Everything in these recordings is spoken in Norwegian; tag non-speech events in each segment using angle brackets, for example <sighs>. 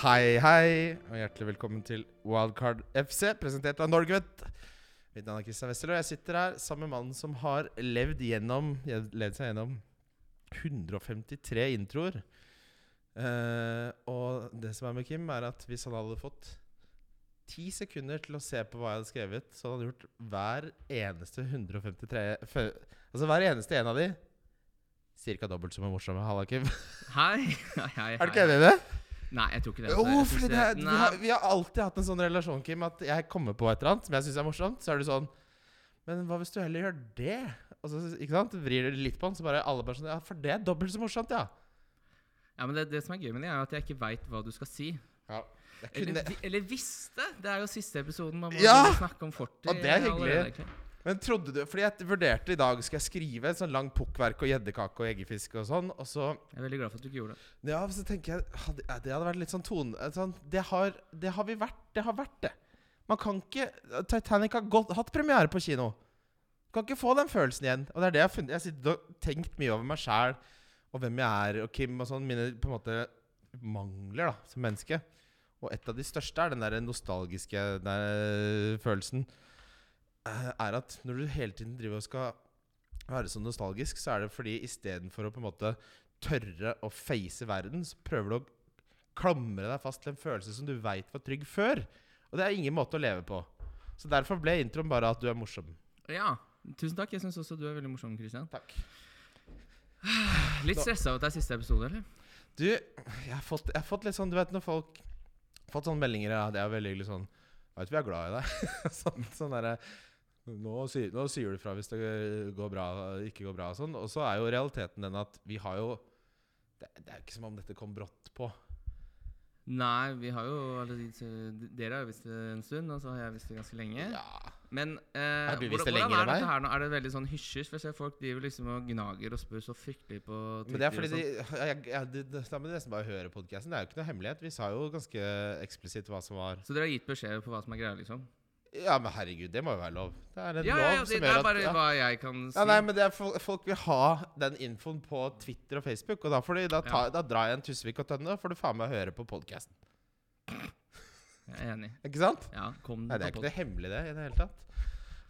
Hei, hei, og hjertelig velkommen til Wildcard FC, presentert av Norgvet. Mitt navn er Kristian Westerlo, og jeg sitter her sammen med mannen som har levd gjennom Levd seg gjennom 153 introer. Eh, og det som er med Kim, er at hvis han hadde fått ti sekunder til å se på hva jeg hadde skrevet, så hadde han gjort hver eneste 153 fø- Altså hver eneste en av de Cirka dobbelt så morsomme. Halla, Kim. <laughs> Hei. hei, hei, Er du ikke enig i det? Nei, jeg tror ikke det. Jo, fordi det, det vi, har, vi har alltid hatt en sånn relasjon, Kim, at jeg kommer på et eller annet som jeg syns er morsomt, så er du sånn Men hva hvis du heller gjør det? Og så, ikke sant? Vrir du litt på den, så bare alle bare sånn Ja, for det er dobbelt så morsomt, ja. ja, men det, det som er gøy med det, er at jeg ikke veit hva du skal si. ja. Kunne... Eller, eller visste. Det er jo siste episoden. Man må Ja! snakke om fortid. Og det er hyggelig. egentlig. Men trodde du Fordi jeg vurderte i dag Skal jeg skrive et sånn langt pukkverk og gjeddekake og eggefisk og sånn, og så Jeg er veldig glad for at du ikke gjorde det. Ja, så tenker jeg hadde, Det hadde vært litt sånn tone eh, sånn, det, har, det har vi vært. Det har vært det. Man kan ikke Titanic har gått, hatt premiere på kino. Kan ikke få den følelsen igjen. Og det er det jeg har funnet Jeg har sittet og tenkt mye over meg sjæl og hvem jeg er, og Kim og sånn. Mine på en måte mangler da som menneske. Og et av de største er den der nostalgiske der, følelsen. Eh, Er at når du hele tiden driver og skal være så nostalgisk, så er det fordi istedenfor å på en måte tørre å face verden, så prøver du å klamre deg fast til en følelse som du veit var trygg før. Og det er ingen måte å leve på. Så derfor ble introen bare at du er morsom. Ja, tusen takk. Jeg syns også du er veldig morsom, Christian. Takk. <sighs> Litt stressa over at det er siste episode, eller? Du, jeg har fått, jeg har fått litt sånn Du vet når folk har Fått sånne meldinger Ja, det er veldig hyggelig sånn Jeg vet vi er glad i deg. <laughs> sånn sånn derre nå, sier- nå sier du fra hvis det går bra, ikke går bra og sånn. Og så er jo realiteten den at vi har jo Det, det er jo ikke som om dette kom brått på. Nei, vi har jo alle Dere har jo visst det en stund, og så har jeg visst det ganske lenge. Ja. Men eh, Har du visst det lenger er enn meg? her? Er det veldig sånn hysjers? For jeg ser folk driver liksom og gnager og spør så fryktelig på Twitter. Men det er fordi de, sånn. jeg, jeg, de, de, Da må du nesten bare høre podkasten. Det er jo ikke noe hemmelighet. Vi sa jo ganske eksplisitt hva som var Så dere har gitt beskjed på hva som er greia, liksom? Ja, men herregud, det må jo være lov. Det er en Ja, lov ja, det, som det gjør er bare ja. hva jeg kan si. Ja, nei, men det er folk, vil ha den infoen på Twitter og Facebook. Og da, får de, da, ta, da drar jeg en Tusvik og Tønne, og får du faen meg høre på podkasten. Jeg er enig. Ikke sant? Ja, kom Nei, det er ikke noe hemmelig, det, i det hele tatt.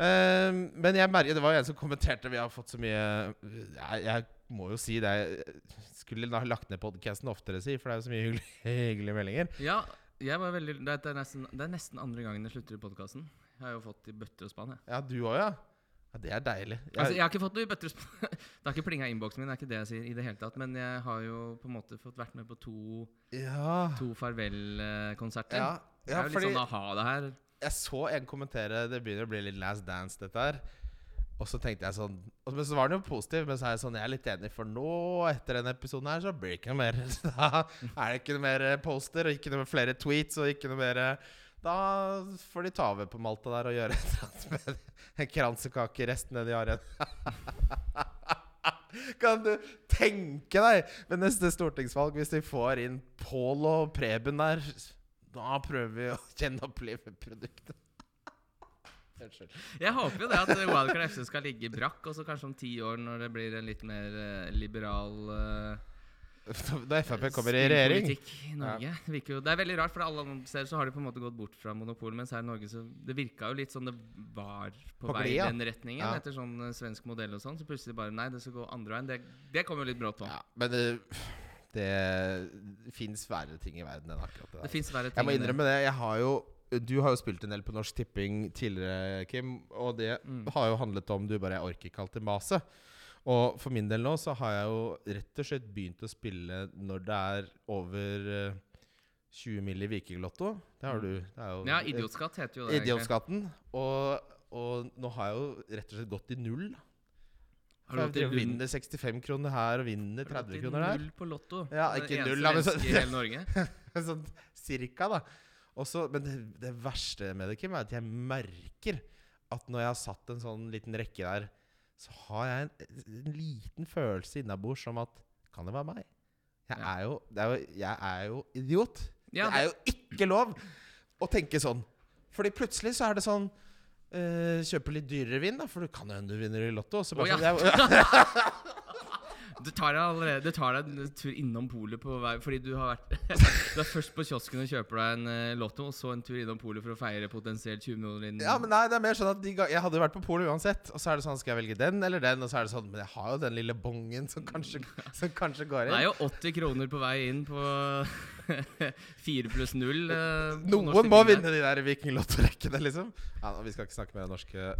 Ehm, men jeg merker, det var jo en som kommenterte Vi har fått så mye Jeg, jeg må jo si det. Jeg skulle ha lagt ned podkasten oftere, si, for det er jo så mye hyggelige, <laughs> hyggelige meldinger. Ja, veldig Det er, det nesten, det er nesten andre gangen jeg slutter i podkasten. Jeg har jo fått i bøtter og spann. Ja, du òg, ja? ja? Det er deilig. Jeg, Altså, jeg har ikke fått noe i bøtter og spann. <laughs> Det har ikke plinga i innboksen min, det er ikke det jeg sier i det hele tatt. Men jeg har jo på en måte fått vært med på to, ja. to farvelkonserter. Ja, det er jo fordi litt sånn aha, det her. jeg så en kommentere Det begynner å bli litt last dance, dette her. Og så tenkte jeg sånn Men så var den jo positiv. Men så er jeg sånn Jeg er litt enig, for nå, etter denne episoden her, så blir det ikke noe mer. <laughs> Da er det ikke noe mer poster, og ikke noe flere tweets, og ikke noe mer Da får de ta over på Malta der og gjøre <laughs> et eller annet med en kransekakerest nedi arjen. <laughs> Kan du tenke deg ved neste stortingsvalg, hvis de får inn Pål og Preben der Da prøver vi å gjenopplive produktet. Jeg håper jo det at Wildcard FC skal ligge brakk, og så kanskje om ti år, når det blir en litt mer eh, liberal eh, Da Frp kommer i regjering i Norge. Det, det er veldig rart, for alle andre steder så har de på en måte gått bort fra monopol, mens her i Norge så Det virka jo litt sånn det var på, På vei i den retningen, Ja. etter sånn eh, svensk modell og sånn. Så plutselig bare Nei, det skal gå andre veien. Det, det kom jo litt brått på. ja, Men det, det fins verre ting i verden enn akkurat det der. Det verre ting Jeg må innrømme det. Jeg har jo Du har jo spilt en del på Norsk Tipping tidligere, Kim. Og det Mm. har jo handlet om du bare Jeg orker ikke alltid mase. Og for min del nå så har jeg jo rett og slett begynt å spille når det er over eh, 20 mill. i Vikinglotto. Det har du. Det jo Ja, idiotskatt heter jo det. Idiotskatten. Og, og nå har jeg jo rett og slett gått i null. Har du jeg vinner 65 kroner her og vinner Har du 30 gått i kroner der. Null på Lotto. Ja, ikke null, men så- i hele Norge. <laughs> sånn cirka, da. Også, men det, det verste med det, Kim, er at jeg merker at når jeg har satt en sånn liten rekke der, så har jeg en, en liten følelse innabords om at Kan det være meg? Jeg er jo, det er jo, jeg er jo idiot. Ja, det er jo ikke lov å tenke sånn. Fordi plutselig så er det sånn eh, Kjøpe litt dyrere vin, da, for du kan jo hende du vinner i Lotto. og Så bare oh, ja. sånn, jeg, <laughs> <laughs> Du tar deg allerede Du tar deg en tur innom polet på vei Fordi du har vært <laughs> Du er først på kiosken og kjøper deg en eh, Lotto, og så en tur innom polet for å feire potensielt 20 millioner inn. Ja, men nei, det er mer sånn at de, Jeg hadde jo vært på polet uansett. Og så er det sånn, skal jeg velge den eller den? Og så er det sånn, men jeg har jo den lille bongen som kanskje, <laughs> som kanskje går Det er jo 80 kroner på vei inn på <laughs> 4 pluss 0. eh, Noen må vinne de der Viking-lottorekkene, liksom. Ja, Vi skal ikke snakke mer om norske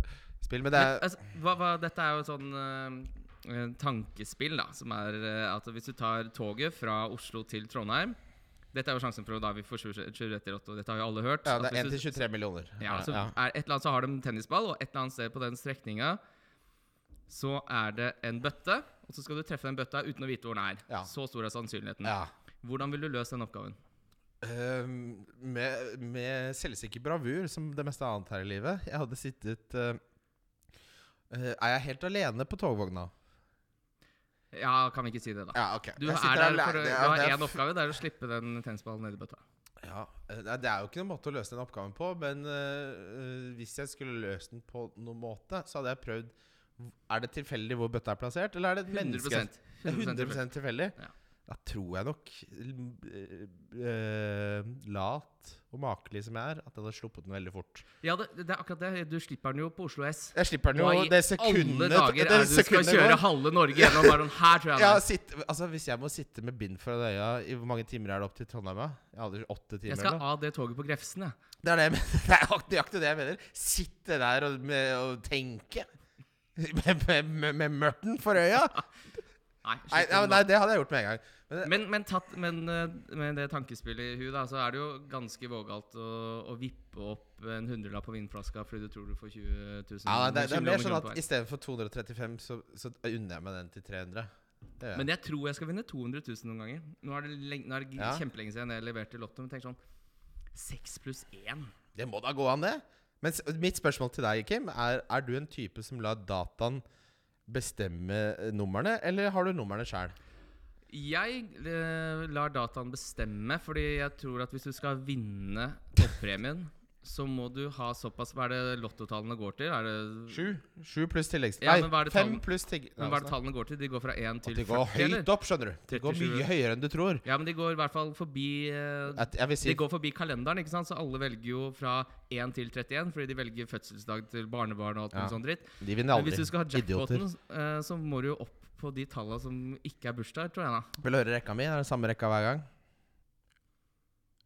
spill, men det Men, er altså, hva, hva, dette er jo sånn eh, eh, tankespill, da. Som er eh, at hvis du tar toget fra Oslo til Trondheim Dette er jo sjansen for da vi får 27 i Lotto. Dette har jo alle hørt. ja, det er 1 til 23 millioner. Ja, så ja. er et eller annet så har de tennisball, og et eller annet sted på den strekninga så er det en bøtte. Og så skal du treffe den bøtta uten å vite hvor den er. Ja. Så stor er sannsynligheten. ja. Hvordan vil du løse den oppgaven? Ehm, med, med selvsikker bravur, som det meste annet her i livet. Jeg hadde sittet uh, uh, Er jeg helt alene på togvogna? Ja, kan vi ikke si det, da? Ja, ok. Du, er der for, å- du har én oppgave, det er å slippe den tennisballen ned i bøtta. Ja, eh, nei, Det er jo ikke noen måte å løse den oppgaven på, men eh, eh, hvis jeg skulle løst den på noen måte, så hadde jeg prøvd Er det tilfeldig hvor bøtta er plassert, eller er det et 100 menneske? Det er 100 100 tilfeldig? Ja. Da tror jeg nok, eh, eh, lat og makelig som jeg er, at jeg hadde sluppet den veldig fort. Ja, det, det er akkurat det. Du slipper den jo på Oslo S. Jeg slipper den jo det sekundet alle dager er det du skal kjøre går. halve Norge gjennom bare sånn Her tror jeg <laughs> Ja, sitt, altså Hvis jeg må sitte med bind for øya I hvor mange timer er det opp til Trondheim? Jeg hadde åtte timer. Jeg skal av det toget på Grefsen, jeg. Det er det jeg mener. <laughs> Det er nøyaktig det jeg mener. Sitte der og, med, og tenke. <laughs> Med, med, med, med for øya. Nei, Nei, nei, det hadde jeg gjort med en gang. Men, Men, men, tatt, men eh, med det tankespillet i huet, da, så er det jo ganske vågalt å, å vippe opp en hundrelapp på vinflaska fordi du tror du får 20 000 ja, det, det er mer sånn at istedenfor 235, så, så unner jeg meg den til 300. Det. Men jeg tror jeg skal vinne 200 000 noen ganger. Nå er det, lenge, nå er det Ja. kjempelenge siden jeg leverte i Lotto. Men tenk sånn 6 pluss 1 Det må da gå an, det. Men mitt spørsmål til deg, Kim, er Er du en type som lar dataen bestemme eh, numrene, eller har du numrene sjøl? Jeg eh, lar dataen bestemme, fordi jeg tror at hvis du skal vinne toppremien, så må du ha såpass Hva er det lottotallene går til? Er det, Sju. Sju pluss tilleggstall. Ja, Nei, men hva det fem pluss tilleggstall. men hva er det tallene går til? De går fra 1 til De går 40, eller? høyt opp, skjønner du. De går mye høyere enn du tror. Ja, men de går i hvert fall forbi eh, At jeg vil si De går forbi kalenderen, ikke sant? så alle velger jo fra 1 til 31, fordi de velger fødselsdag til barnebarn og alt Ja. sånt sånn dritt. De vinner aldri. Men hvis du skal ha jackpoten, eh, så må du jo opp på de tallene som ikke er bursdag, tror jeg da. Vil du høre rekka mi? Det er den samme rekka hver gang.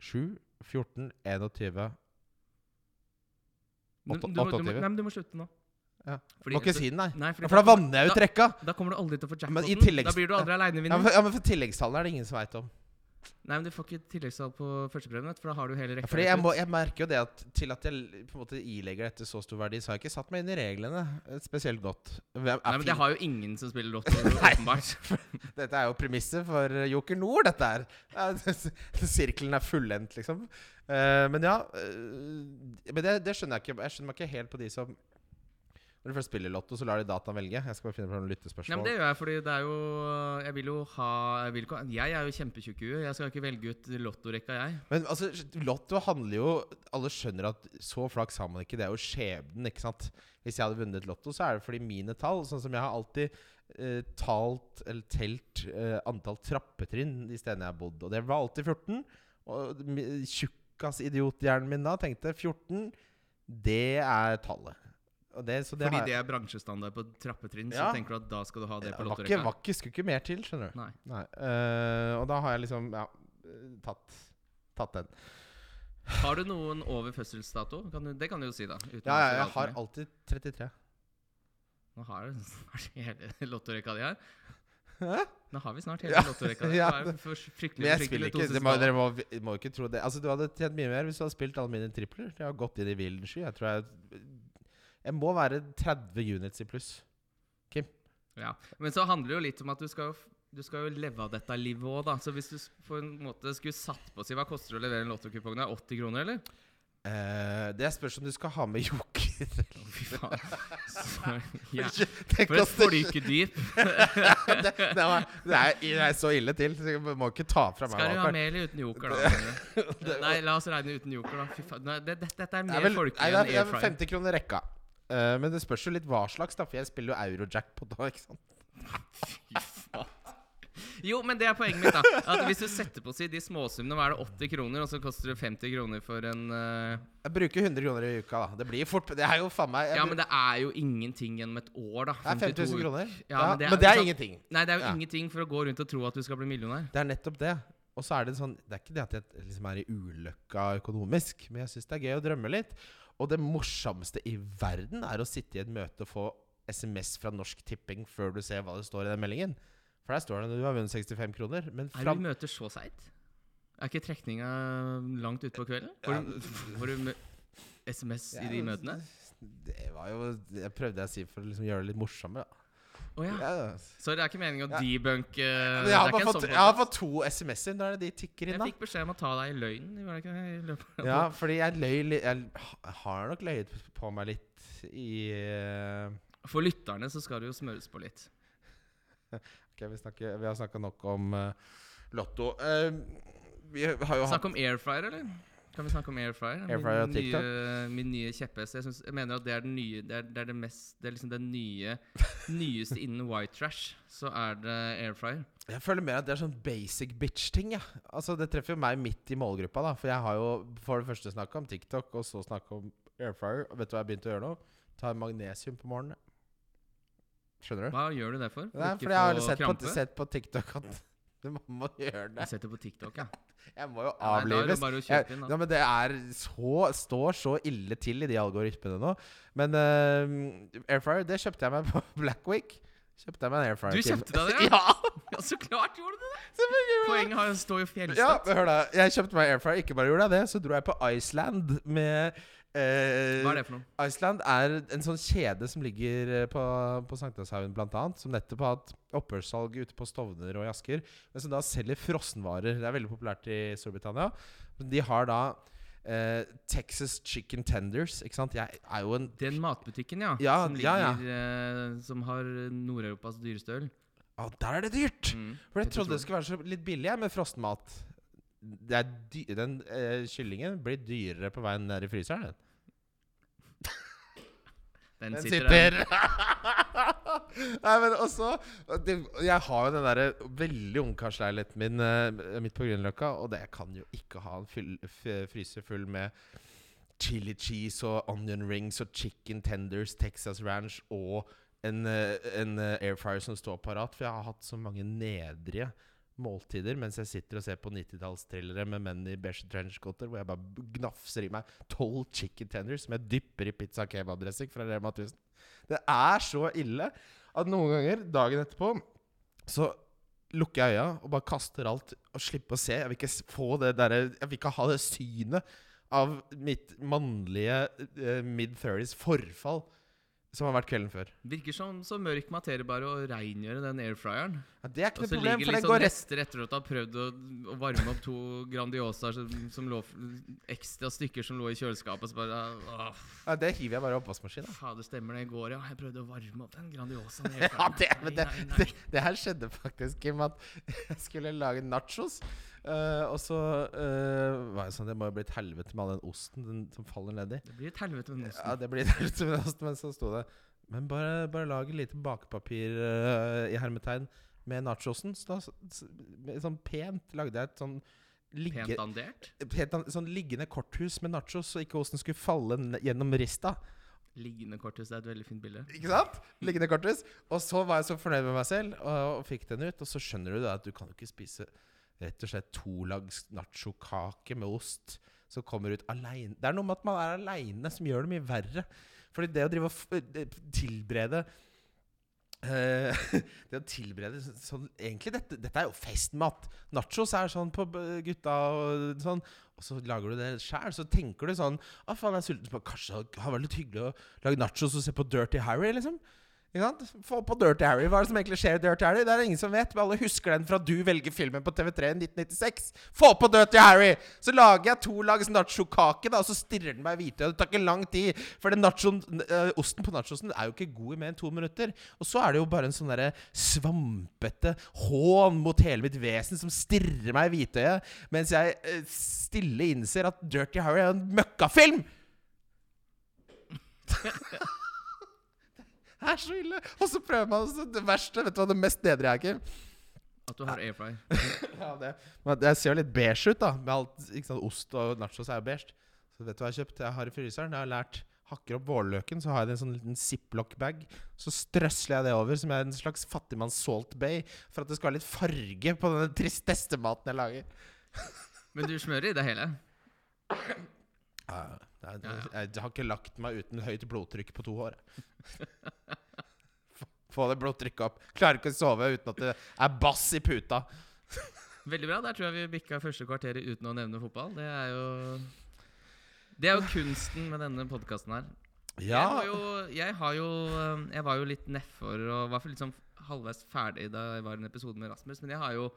7, 14, 21 Du, du, må- du, må- nei, men du må slutte nå. Ja. Fordi- Må ikke si den, nei. Nei, fordi For da kommer- vanner jeg ut rekka. da kommer du aldri til å få Men jackpoten. Da blir du aldri Ja, alenevinner. men, ja, men for tilleggstallene er det ingen som veit om. Nei, men du får ikke tilleggstall på førsteprøven. for da har du hele Ja, rekka. fordi jeg, må, jeg merker jo det at til at jeg på en måte ilegger dette så stor verdi, så har jeg ikke satt meg inn i reglene eh, spesielt godt. Nei, men Det har jo ingen som spiller lotto, <laughs> åpenbart. <laughs> Dette er jo premisset for Joker Nord, dette her. Ja, <laughs> Sirkelen er fullendt, liksom. Uh, men ja uh, Men det, det skjønner jeg ikke. Jeg skjønner meg ikke helt på de som Når du først spiller Lotto, så lar de dataen velge. Jeg skal bare finne på noen Nei, Ja, men Det gjør jeg fordi det er jo Jeg vil jo ha Jeg, vil jeg er jo kjempetjukk i huet. Jeg skal ikke velge ut lottorekka, jeg. Men altså, Lotto handler jo Alle skjønner at så flaks har man ikke. Det er jo skjebnen, ikke sant. Hvis jeg hadde vunnet Lotto, så er det fordi mine tall Sånn som jeg har alltid eh, talt Eller telt eh, antall trappetrinn de stedene jeg har bodd. Og det var alltid 14. Og mi- tjukkas-idiothjernen min da tenkte 14. Det er tallet. Det, så det Fordi har det er bransjestandard på trappetrinn, Ja. så tenker du at da skal du ha det på lottorekka? var ikke, skulle ikke mer til, skjønner du. Nei. Nei. Uh, og da har jeg liksom ja, tatt, tatt den. Har du noen over fødselsdato? Kan du, det kan du jo si, da. Ja, ja, jeg har alltid 33. Nå har du <laughs> snart hele lottorekka di her. Hæ? Nå har vi snart <laughs> hele Ja, lottorekka ja. Men jeg spiller ikke det må. Dere må, må ikke tro det. Altså Du hadde tjent mye mer hvis du hadde spilt alle mine tripler. Jeg har gått inn i villen sky. Jeg tror jeg Jeg må være 30 units i pluss. Kim? Ja. Men så handler det jo litt om at du skal du skal jo leve av dette livet òg, da. Så hvis du på en måte skulle satt på å si Hva koster det å levere en lottokupong? da? 80 kroner, eller? Uh, det spørs om du skal ha med joker. <laughs> Å, Fy faen. Så, ja. For et folkedyp. <laughs> det, det, var, det, er, det er så ille til. Så jeg må ikke ta fra meg Skal du ha med eller uten joker, da? <laughs> Nei, la oss regne uten joker, da. Fy faen. Nei, det, det, dette er mer er folkelig enn air er fryer. 50 kroner rekka. Eh, men det spørs jo litt hva slags, da. For jeg spiller jo eurojackpot da, ikke sant. Fy faen. Jo, men det er poenget mitt. da At Hvis du setter på si de småsummene, hva er det 80 kroner, og så koster det 50 kroner for en uh... Jeg bruker 100 kroner i uka, da. Det blir fort Det er jo faen meg Ja, men det er jo ingenting gjennom et år, da. Det er 5000 kroner. Ja, Ja, men det er- men det er sant- ingenting. Nei, det er jo Ja. ingenting for å gå rundt og tro at du skal bli millionær. Det er nettopp det. Og så er det sånn Det er ikke det at jeg liksom er i ulykka økonomisk, men jeg syns det er gøy å drømme litt. Og det morsomste i verden er å sitte i et møte og få SMS fra Norsk Tipping før du ser hva det står i den meldingen. For der står det at du har vunnet 65 kroner. Men Er fram, du møter så seigt? Er ikke trekninga langt utpå kvelden? Får Ja. du, får du SMS i de møtene? Det var jo Jeg prøvde jeg å si for å liksom gjøre det litt morsommere. da. Å ja. yes. Sorry, det er ikke meningen å debunke Men jeg, har er bare fått, jeg har fått to SMS-er. Da er det de tikker inn, da. Jeg fikk beskjed om å ta deg i løgnen. Ja, fordi jeg løy Jeg har nok løyet på meg litt i uh... For lytterne så skal det jo smøres på litt. <laughs> Ok, vi, snakker, vi har snakka nok om uh, Lotto. Uh, vi har jo hatt Snakk om airfryer, eller? Kan vi snakke om airfryer? Airfryer Min nye, min nye kjepphest. Jeg, jeg mener at det er den nye Det er det, er det mest Det er liksom det nye <laughs> nyeste innen white trash. Så er det airfryer. Jeg føler mer at det er sånn basic bitch-ting. Ja. Altså, det treffer jo meg midt i målgruppa. da For jeg har jo for det første snakka om TikTok, og så snakka om airfryer. Og vet du hva jeg begynte å gjøre nå? Ta magnesium på morgenen. Skjønner du? Hva gjør du det for? Nei, for jeg har sett på, sett på TikTok at <laughs> du må gjøre det. Du setter på TikTok, ja. Jeg må jo nei, avlives. å Jeg, ja, men det er så, står så ille til i de algoritmene nå. Men uh, airfryer, det kjøpte jeg meg på <laughs> Black Week. Kjøpte jeg meg en airfryer. Du kjøpte deg det, <laughs> ja? Ja, så klart gjorde du det! Poenget har, står jo Ja, fjellstøtt. men hør da. Jeg kjøpte meg airfryer. Ikke bare gjorde jeg det, så dro jeg på Iceland med eh, Hva er det for noe? Iceland er en sånn kjede som ligger eh, på, på Sankthanshaugen bl.a. Som nettopp har hatt opphørssalg ute på Stovner og i Asker. Men som da selger frossenvarer. Det er veldig populært i Storbritannia. De har da eh, Texas Chicken Tenders. Ikke sant? Jeg er jo en Den matbutikken, ja. Ja, som, ligger, ja. eh, som har Nord-Europas dyreste øl. Ja, der er det dyrt! Mm. For jeg trodde det skulle være så litt billig jeg, med frossenmat. Den eh, kyllingen blir dyrere på veien ned i fryseren. Den. Den, Den sitter, <laughs> Nei, men også det, Jeg har jo den derre veldig ungkarsleiligheten min uh, midt på Grünerløkka, og det kan jo ikke ha en fyll, f fryse full med chili cheese og onion rings og chicken tenders, Texas ranch og en, eh, en eh, air fryer som står parat. For jeg har hatt så mange nedrige måltider mens jeg sitter og ser på 90-tallstrillere med menn i beige trenchcoater, hvor jeg bare gnafser i meg tolv chicken tenders som jeg dypper i pizza kebab-dressing fra Rema 1000. Det er så ille at noen ganger, dagen etterpå, så lukker jeg øya og bare kaster alt og slipper å se. Jeg vil ikke få det derre Jeg vil ikke ha det synet av mitt mannlige eh, mid-30s forfall som har vært kvelden før. Virker som så mørk materie bare å rengjøre den airfryeren. Ja, det er ikke noe problem, for den sånn går rett rester etter at du har prøvd å, å varme opp to Grandiosaer som, som lå ekstra stykker som lå i kjøleskapet. Så bare åh, ja, Det hiver jeg bare i oppvaskmaskinen. Fader, stemmer det i går, ja. Jeg prøvde å varme opp den Grandiosaen. <laughs> Ja, det, men det, Nei, nei, det, nei. det her skjedde faktisk, Kim, at <laughs> jeg skulle lage nachos. Eh, og så uh, var det sånn Det må jo bli et helvete med all den osten den, som faller nedi. Det blir et helvete med den Ja, det blir et helvete med osten, men så sto det Men bare, bare lag et lite bakepapir uh, i hermetegn med nachosen. Så da, sånn pent lagde jeg et sånn ligge, Pent dandert. pent, sånn liggende korthus med nachos, så ikke osten skulle falle gjennom rista. Liggende korthus det er et veldig fint bilde. Ikke sant? Liggende korthus. Og så var jeg så fornøyd med meg selv og, og fikk den ut. Og så skjønner du da at du kan jo ikke spise rett og slett tolags nachokake med ost som kommer ut aleine. Det er noe med at man er aleine som gjør det mye verre. Fordi det å drive og eh, tilberede eh, <laughs> Det å tilberede sånn Egentlig, dette, dette er jo festmat. Nachos er sånn på gutta og sånn. Og så lager du det sjæl. Så tenker du sånn Å, faen, jeg er sulten. Kanskje det hadde vært litt hyggelig å lage nachos og se på Dirty Harry, liksom. Ikke sant? Få på Dirty Harry. Hva er det som egentlig skjer i Dirty Harry? Det er det ingen som vet. Men alle husker den fra Du velger filmen på TV3 i 1996. Få på Dirty Harry! Så lager jeg to lag nachokake, og så stirrer den meg hvite. Og det tar ikke lang tid. For den nachoen, øh, osten på nachosen er jo ikke god i mer enn to minutter. Og så er det jo bare en sånn derre svampete hån mot hele mitt vesen som stirrer meg i hvitøyet, mens jeg øh, stille innser at Dirty Harry er en møkkafilm! <laughs> Det er så ille! Og så prøver man så det verste Vet du hva det mest nedrige er, Kim? At du har air fry. <laughs> Ja, det, men det ser jo litt beige ut, da. Med alt, ikke sant, Ost og nachos er jo beige. Så vet du hva jeg har kjøpt? Jeg har i fryseren. Jeg har lært Hakker opp vårløken, så har jeg det en sånn liten ziplock-bag. Så strøsler jeg det over som er en slags fattigmanns salt bay. For at det skal være litt farge på den tristeste maten jeg lager. Men du smører i det hele? Ja, jeg, Ja, ja. jeg har ikke lagt meg uten høyt blodtrykk på to år. <laughs> Få- det blodtrykket opp. Klarer ikke å sove uten at det er bass i puta. Veldig bra. Der tror jeg vi bikka første kvarteret uten å nevne fotball. Det er jo Det er jo kunsten med denne podkasten her. Jeg, har jo, jeg har jo eh, Jeg var jo litt nedfor og var sånn halvveis ferdig da jeg var i en episode med Rasmus, men jeg har jo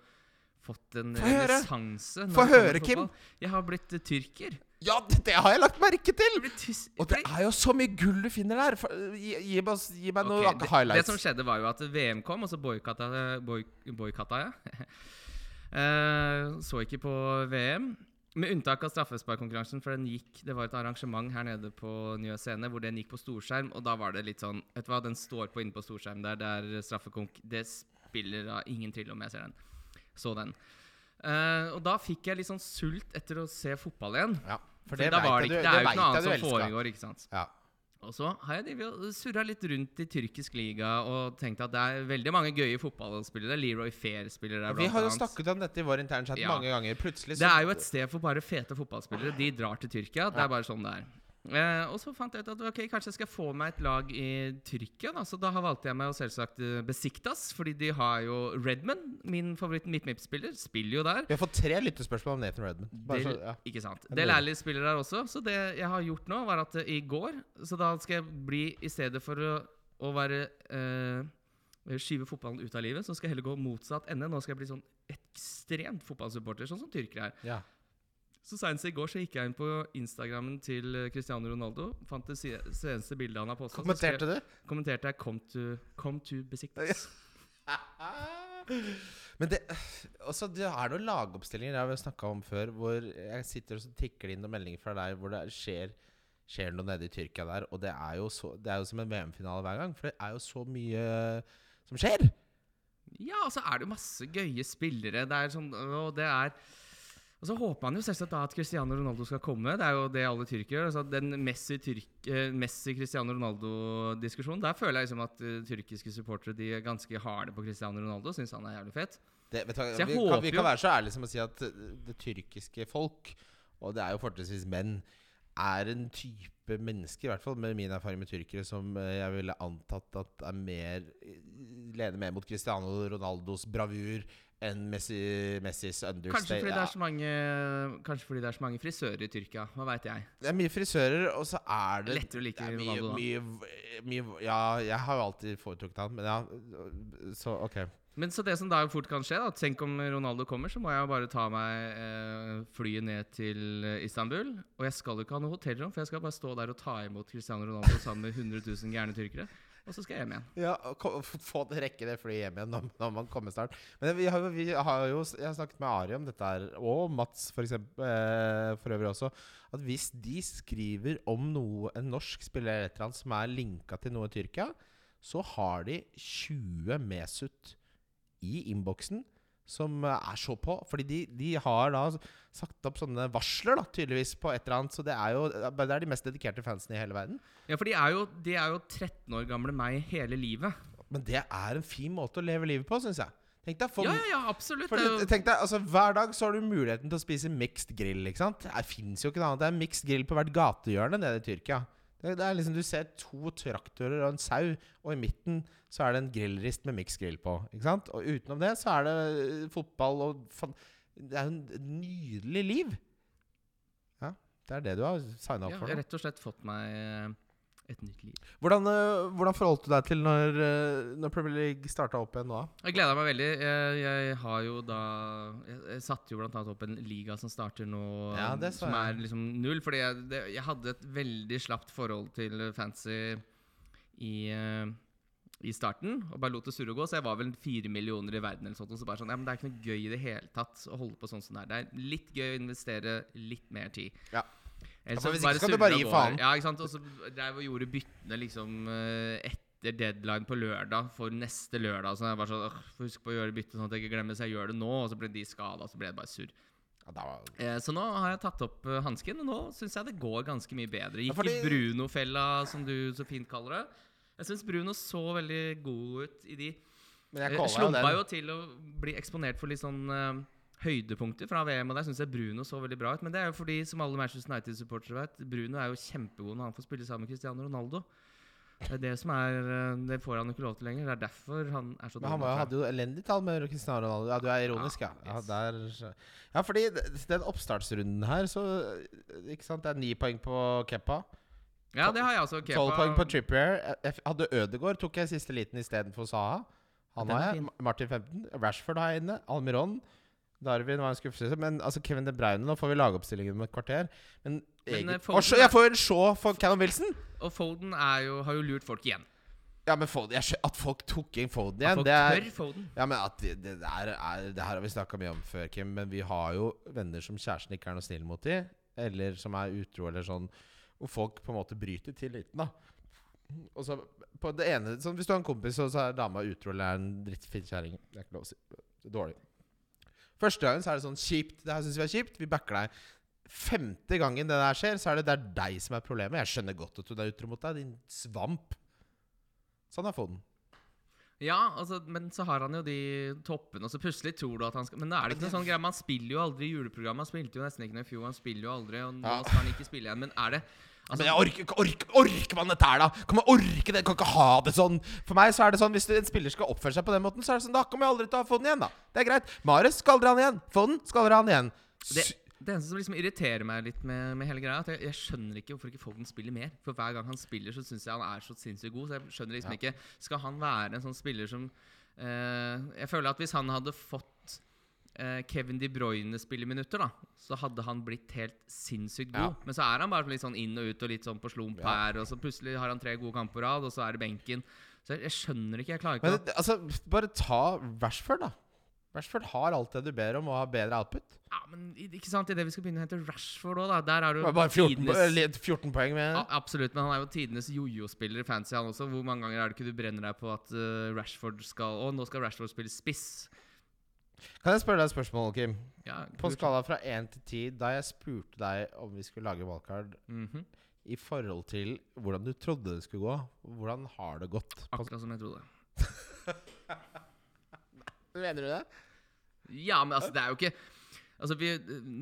fått en renessanse. Få høre, Kim. Jeg har blitt uh, tyrker. Ja, det, det har jeg lagt merke til! Og det er jo så mye gull du finner der. Gi, gi, meg, gi meg noen okay, highlights. det som skjedde, var jo at VM kom, og så boikotta boy, jeg. <laughs> Eh, så ikke på VM. Med unntak av straffesparkkonkurransen, for den gikk Det var et arrangement her nede på Nye Scene hvor den gikk på storskjerm, og da var det litt sånn Vet du hva, den står på inne på storskjerm der, det er straffekonk. Det spiller da ingen tvil om jeg ser den. Så den. Uh, og da fikk jeg litt sånn sult etter å se fotball igjen. Ja, for For det var det, du- det er jo ikke noe annet som elsker. foregår, ikke sant. Ja. Og så har jeg surra litt rundt i tyrkisk liga og tenkt at det er veldig mange gøye fotballspillere. Leroy Fair spiller der, Vi har jo snakket om dette i vår internchat Ja. mange ganger. Plutselig Det er jo et sted for bare fete fotballspillere. De drar til Tyrkia. Det er bare sånn det er. Eh, og så fant jeg ut at ok, kanskje jeg skal få meg et lag i Tyrkia. Da. Så da valgte jeg meg å selvsagt eh, Besiktas, fordi de har jo Redman, min favoritt-mipp-mipp-spiller, spiller jo der. Vi har fått tre lyttespørsmål om Nathan Redman. Del, så, ja. Ikke sant. Det Del. Alli spiller der også. Så det jeg har gjort nå, var at uh, i går Så da skal jeg bli I stedet for å, å være uh, Skyve fotballen ut av livet, så skal jeg heller gå motsatt ende. Nå skal jeg bli sånn ekstremt fotballsupporter, sånn som tyrkere er. Ja. Så Senest i går så gikk jeg inn på Instagrammen til Cristiano Ronaldo. Fant det seneste bildet han har posta. Kommenterte du? Kommenterte jeg 'Come to, come to Besiktas'. <laughs> Men det også, Det er noen lagoppstillinger jeg har snakka om før, hvor jeg sitter og så tikker det inn noen meldinger fra deg hvor det skjer, skjer noe nede i Tyrkia der. Og det er jo, så, det er jo som en VM-finale hver gang, for det er jo så mye som skjer. Ja, og så er det jo masse gøye spillere. Det er sånn, og det er Og så håper man jo selvsagt da at Cristiano Ronaldo skal komme. Det er jo det alle tyrkere gjør. Altså den Messi-Cristiano eh, Messi Ronaldo-diskusjonen, der føler jeg liksom at uh, tyrkiske supportere De er ganske harde på Cristiano Ronaldo. Syns han er jævlig fet. Det, du, vi, kan, vi kan være så ærlige som å si at uh, det tyrkiske folk, og det er jo fortrinnsvis menn, er en type mennesker, i hvert fall med min erfaring med tyrkere, som jeg ville antatt at er mer lener mer mot Cristiano Ronaldos bravur enn Messi, Messis understay. Kanskje fordi, Ja. mange, kanskje fordi det er så mange frisører i Tyrkia. Hva veit jeg. Det er mye frisører, og så er det Lettere å like er mye, mye, mye Ja, jeg har jo alltid foretrukket han, men ja. Så ok. Men så det som da fort kan skje, da Tenk om Ronaldo kommer, så må jeg bare ta meg eh, flyet ned til eh, Istanbul. Og jeg skal jo ikke ha noe hotellrom, for jeg skal bare stå der og ta imot Cristiano Ronaldo sammen med 100 000 gærne tyrkere. Og så skal jeg hjem igjen. Ja, <laughs> Få rekke det flyet hjem igjen når, man kommer snart. Men vi har, vi har jo Jeg har snakket med Ari om dette her, og Mats for, eksempel, eh, for øvrig også. At hvis de skriver om noe en norsk spiller eller et eller annet som er linka til noe i Tyrkia, så har de 20 Mesut i innboksen som eh, er så på. Fordi de, de har da sagt opp sånne varsler, da, tydeligvis, på et eller annet. Så det er jo det er de mest dedikerte fansene i hele verden. Ja, for de er jo, de er jo 13 år gamle meg hele livet. Men det er en fin måte å leve livet på, syns jeg. Tenk deg, for, Ja, ja, absolutt. for tenk deg altså, Hver dag så har du muligheten til å spise mixed grill. ikke sant? Det fins jo ikke noe annet. Det er mixed grill på hvert gatehjørne nede i Tyrkia. Det, det er liksom Du ser to traktorer og en sau, og i midten så er det en grillrist med miksgrill på. ikke sant? Og utenom det så er det øh, fotball og fan, Det er jo et nydelig liv. Ja, det er det du har signa opp ja, for. jeg har rett og slett fått meg eh, et nytt liv. Hvordan, øh, hvordan forholdt du deg til når, øh, når Premier League starta opp igjen nå? Jeg gleder meg veldig. Jeg, jeg har jo da Jeg, jeg satte jo annet opp en liga som starter nå, Ja, som er liksom null. Fordi jeg, det, jeg hadde et veldig slapt forhold til fancy i, eh, i starten, og bare lot det surre og gå. Så jeg var vel fire millioner i verden, eller sånt, og så bare sånn Ja, men det er ikke noe gøy i det hele tatt å holde på sånn som det er. Det er litt gøy å investere litt mer tid. Ja. Ellers Ja, så hvis ikke skal du bare gi faen. Ja, ikke sant. Og så drev og gjorde byttene liksom eh, etter deadline på lørdag for neste lørdag. Så jeg bare sånn Husk på å gjøre byttet sånn at jeg ikke glemmer, så jeg gjør det nå. Og så ble de skada, så ble det bare surr. Ja, Eh, så nå har jeg tatt opp uh, hansken, og nå syns jeg det går ganske mye bedre. Gikk i Bruno-fella, som du så fint kaller det. Jeg syns Bruno så veldig god ut i de. men jeg Jeg jo slumpa den. jo til å bli eksponert for litt sånn eh, høydepunkter fra VM, og der syns jeg Bruno så veldig bra ut. Men det er jo fordi, som alle Manchester United-supportere vet, Bruno er jo kjempegod når han får spille sammen med Cristiano Ronaldo. Det er det som er eh, Det får han ikke lov til lenger. Det er derfor han er så Men han var, hadde jo elendig tall med Cristiano Ronaldo. Ja, du er ironisk, ja. Ja, Ja, yes. der, ja fordi den oppstartsrunden her, så Ikke sant, det er ni poeng på Keppa. Ja, det har jeg også. Tolv poeng på Trippier. Jeg- jeg hadde Ødegaard, tok jeg siste liten istedenfor Saha. Han har jeg. Martin 15. Rashford har jeg inne. Almiron. Darwin var en skuffelse. Men altså Kevin De Bruyne Nå får vi lagoppstillingen om et kvarter. Men, Men, eh, Foden Og så- Jeg får en show for Cannon Wilson! Og Foden jo, har jo lurt folk igjen. Ja, men Foden, jeg At folk tok inn Foden igjen At folk det er tør Foden. Ja, men det, det, der er, det her har vi snakka mye om før, Kim. Men vi har jo venner som kjæresten ikke er noe snill mot de Eller som er utro, eller sånn. Hvor folk på en måte bryter tilliten, da. Og så på det ene sånn, Hvis du har en kompis, og så er dama utro eller er en drittfin kjerring Det er ikke lov å si. Dårlig. Første gangen så er det sånn kjipt. Det her syns vi er kjipt. Vi backer deg. Femte gangen det der skjer, så er det, det er deg som er problemet. Jeg skjønner godt at hun er utro mot deg, din svamp. Sånn er Foden. Ja, altså, men så har han jo de toppene, og så plutselig tror du at han skal Men da er det ikke noe sånn greie. Man spiller jo aldri i juleprogrammet. Han spilte jo nesten ikke noe i fjor. Han spiller jo aldri, og nå Ja. skal han ikke spille igjen. Men er det altså, men jeg orker, orker, orker man dette her, da? Kan man orke det? Kan ikke ha det sånn? For meg så er det sånn Hvis en spiller skal oppføre seg på den måten, så er det sånn Da kommer jeg aldri til å få den igjen, da. Det er greit. Marius skal dere han igjen. Få den, skal dere han igjen. det, det eneste som liksom irriterer meg litt med, med hele greia, at jeg, jeg skjønner ikke hvorfor ikke Foden spiller mer. For hver gang han spiller, så syns jeg han er så sinnssykt god. Så jeg skjønner liksom ikke Skal han være en sånn spiller som Uh, Jeg føler at hvis han hadde fått Kevin De Bruyne spilleminutter, da, så hadde han blitt helt sinnssykt god. Ja. Men så er han bare litt sånn inn og ut og litt sånn på slump Ja. her, og så plutselig har han tre gode kamper på rad, og så er det benken. Så jeg, skjønner ikke. Jeg klarer ikke Men det- altså, bare ta Rashford, da. Rashford har alt det du ber om, og har bedre output. Ja, men ikke sant, idet vi skal begynne å hente Rashford òg, da. Der er du Bare 14, tidenes- 14 poeng med Ja, absolutt, men han er jo tidenes jojo-spiller i fancy, han også. Hvor mange ganger er det ikke du brenner deg på at eh, Rashford skal Å, nå skal Rashford spille spiss. Kan jeg spørre deg et spørsmål, Kim? Ja, På en skala fra 1 til 10, da jeg spurte deg om vi skulle lage valgkart Mhm. i forhold til hvordan du trodde det skulle gå, hvordan har det gått? Akkurat som jeg trodde. <laughs> mener du det? Ja, men altså, det er jo ikke Altså, vi,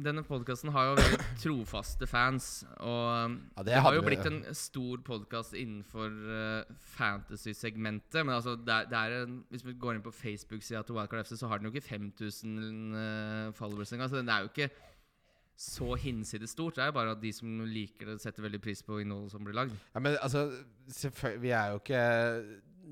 Denne podkasten har jo veldig <coughs> trofaste fans. Og um, Ja, det det, har jo blitt en stor podkast innenfor uh, fantasy-segmentet. Men altså, det er, det er en, hvis vi går inn på Facebook-sida til Wildcard FC, så har den jo ikke 5000 uh, followers engang. Så den er jo ikke så hinsides stort. Det er jo bare at de som liker det, setter veldig pris på innholdet som blir lagd. Ja, men altså Vi er jo ikke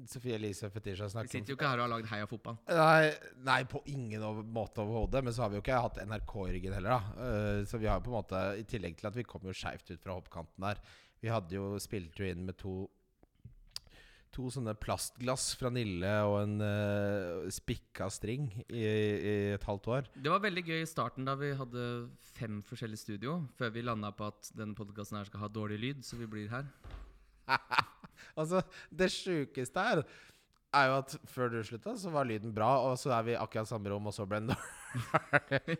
Sofie Elise Fetisha Vi sitter jo ikke her og har lagd Heia fotball. Nei, nei, på ingen måte overhodet. Men så har vi jo ikke hatt NRK i ryggen heller, da. Eh, så vi har jo på en måte I tillegg til at vi kom jo skeivt ut fra hoppkanten der. Vi hadde jo spilt jo inn med to To sånne plastglass fra Nille og en uh, spikka string i, i et halvt år. Det var veldig gøy i starten da vi hadde fem forskjellige studio, før vi landa på at denne podkasten skal ha dårlig lyd, så vi blir her. <laughs> Altså, det sjukeste her er jo at før du slutta, så var lyden bra, og så er vi akkurat samme rom, og så ble den <laughs> dårlig.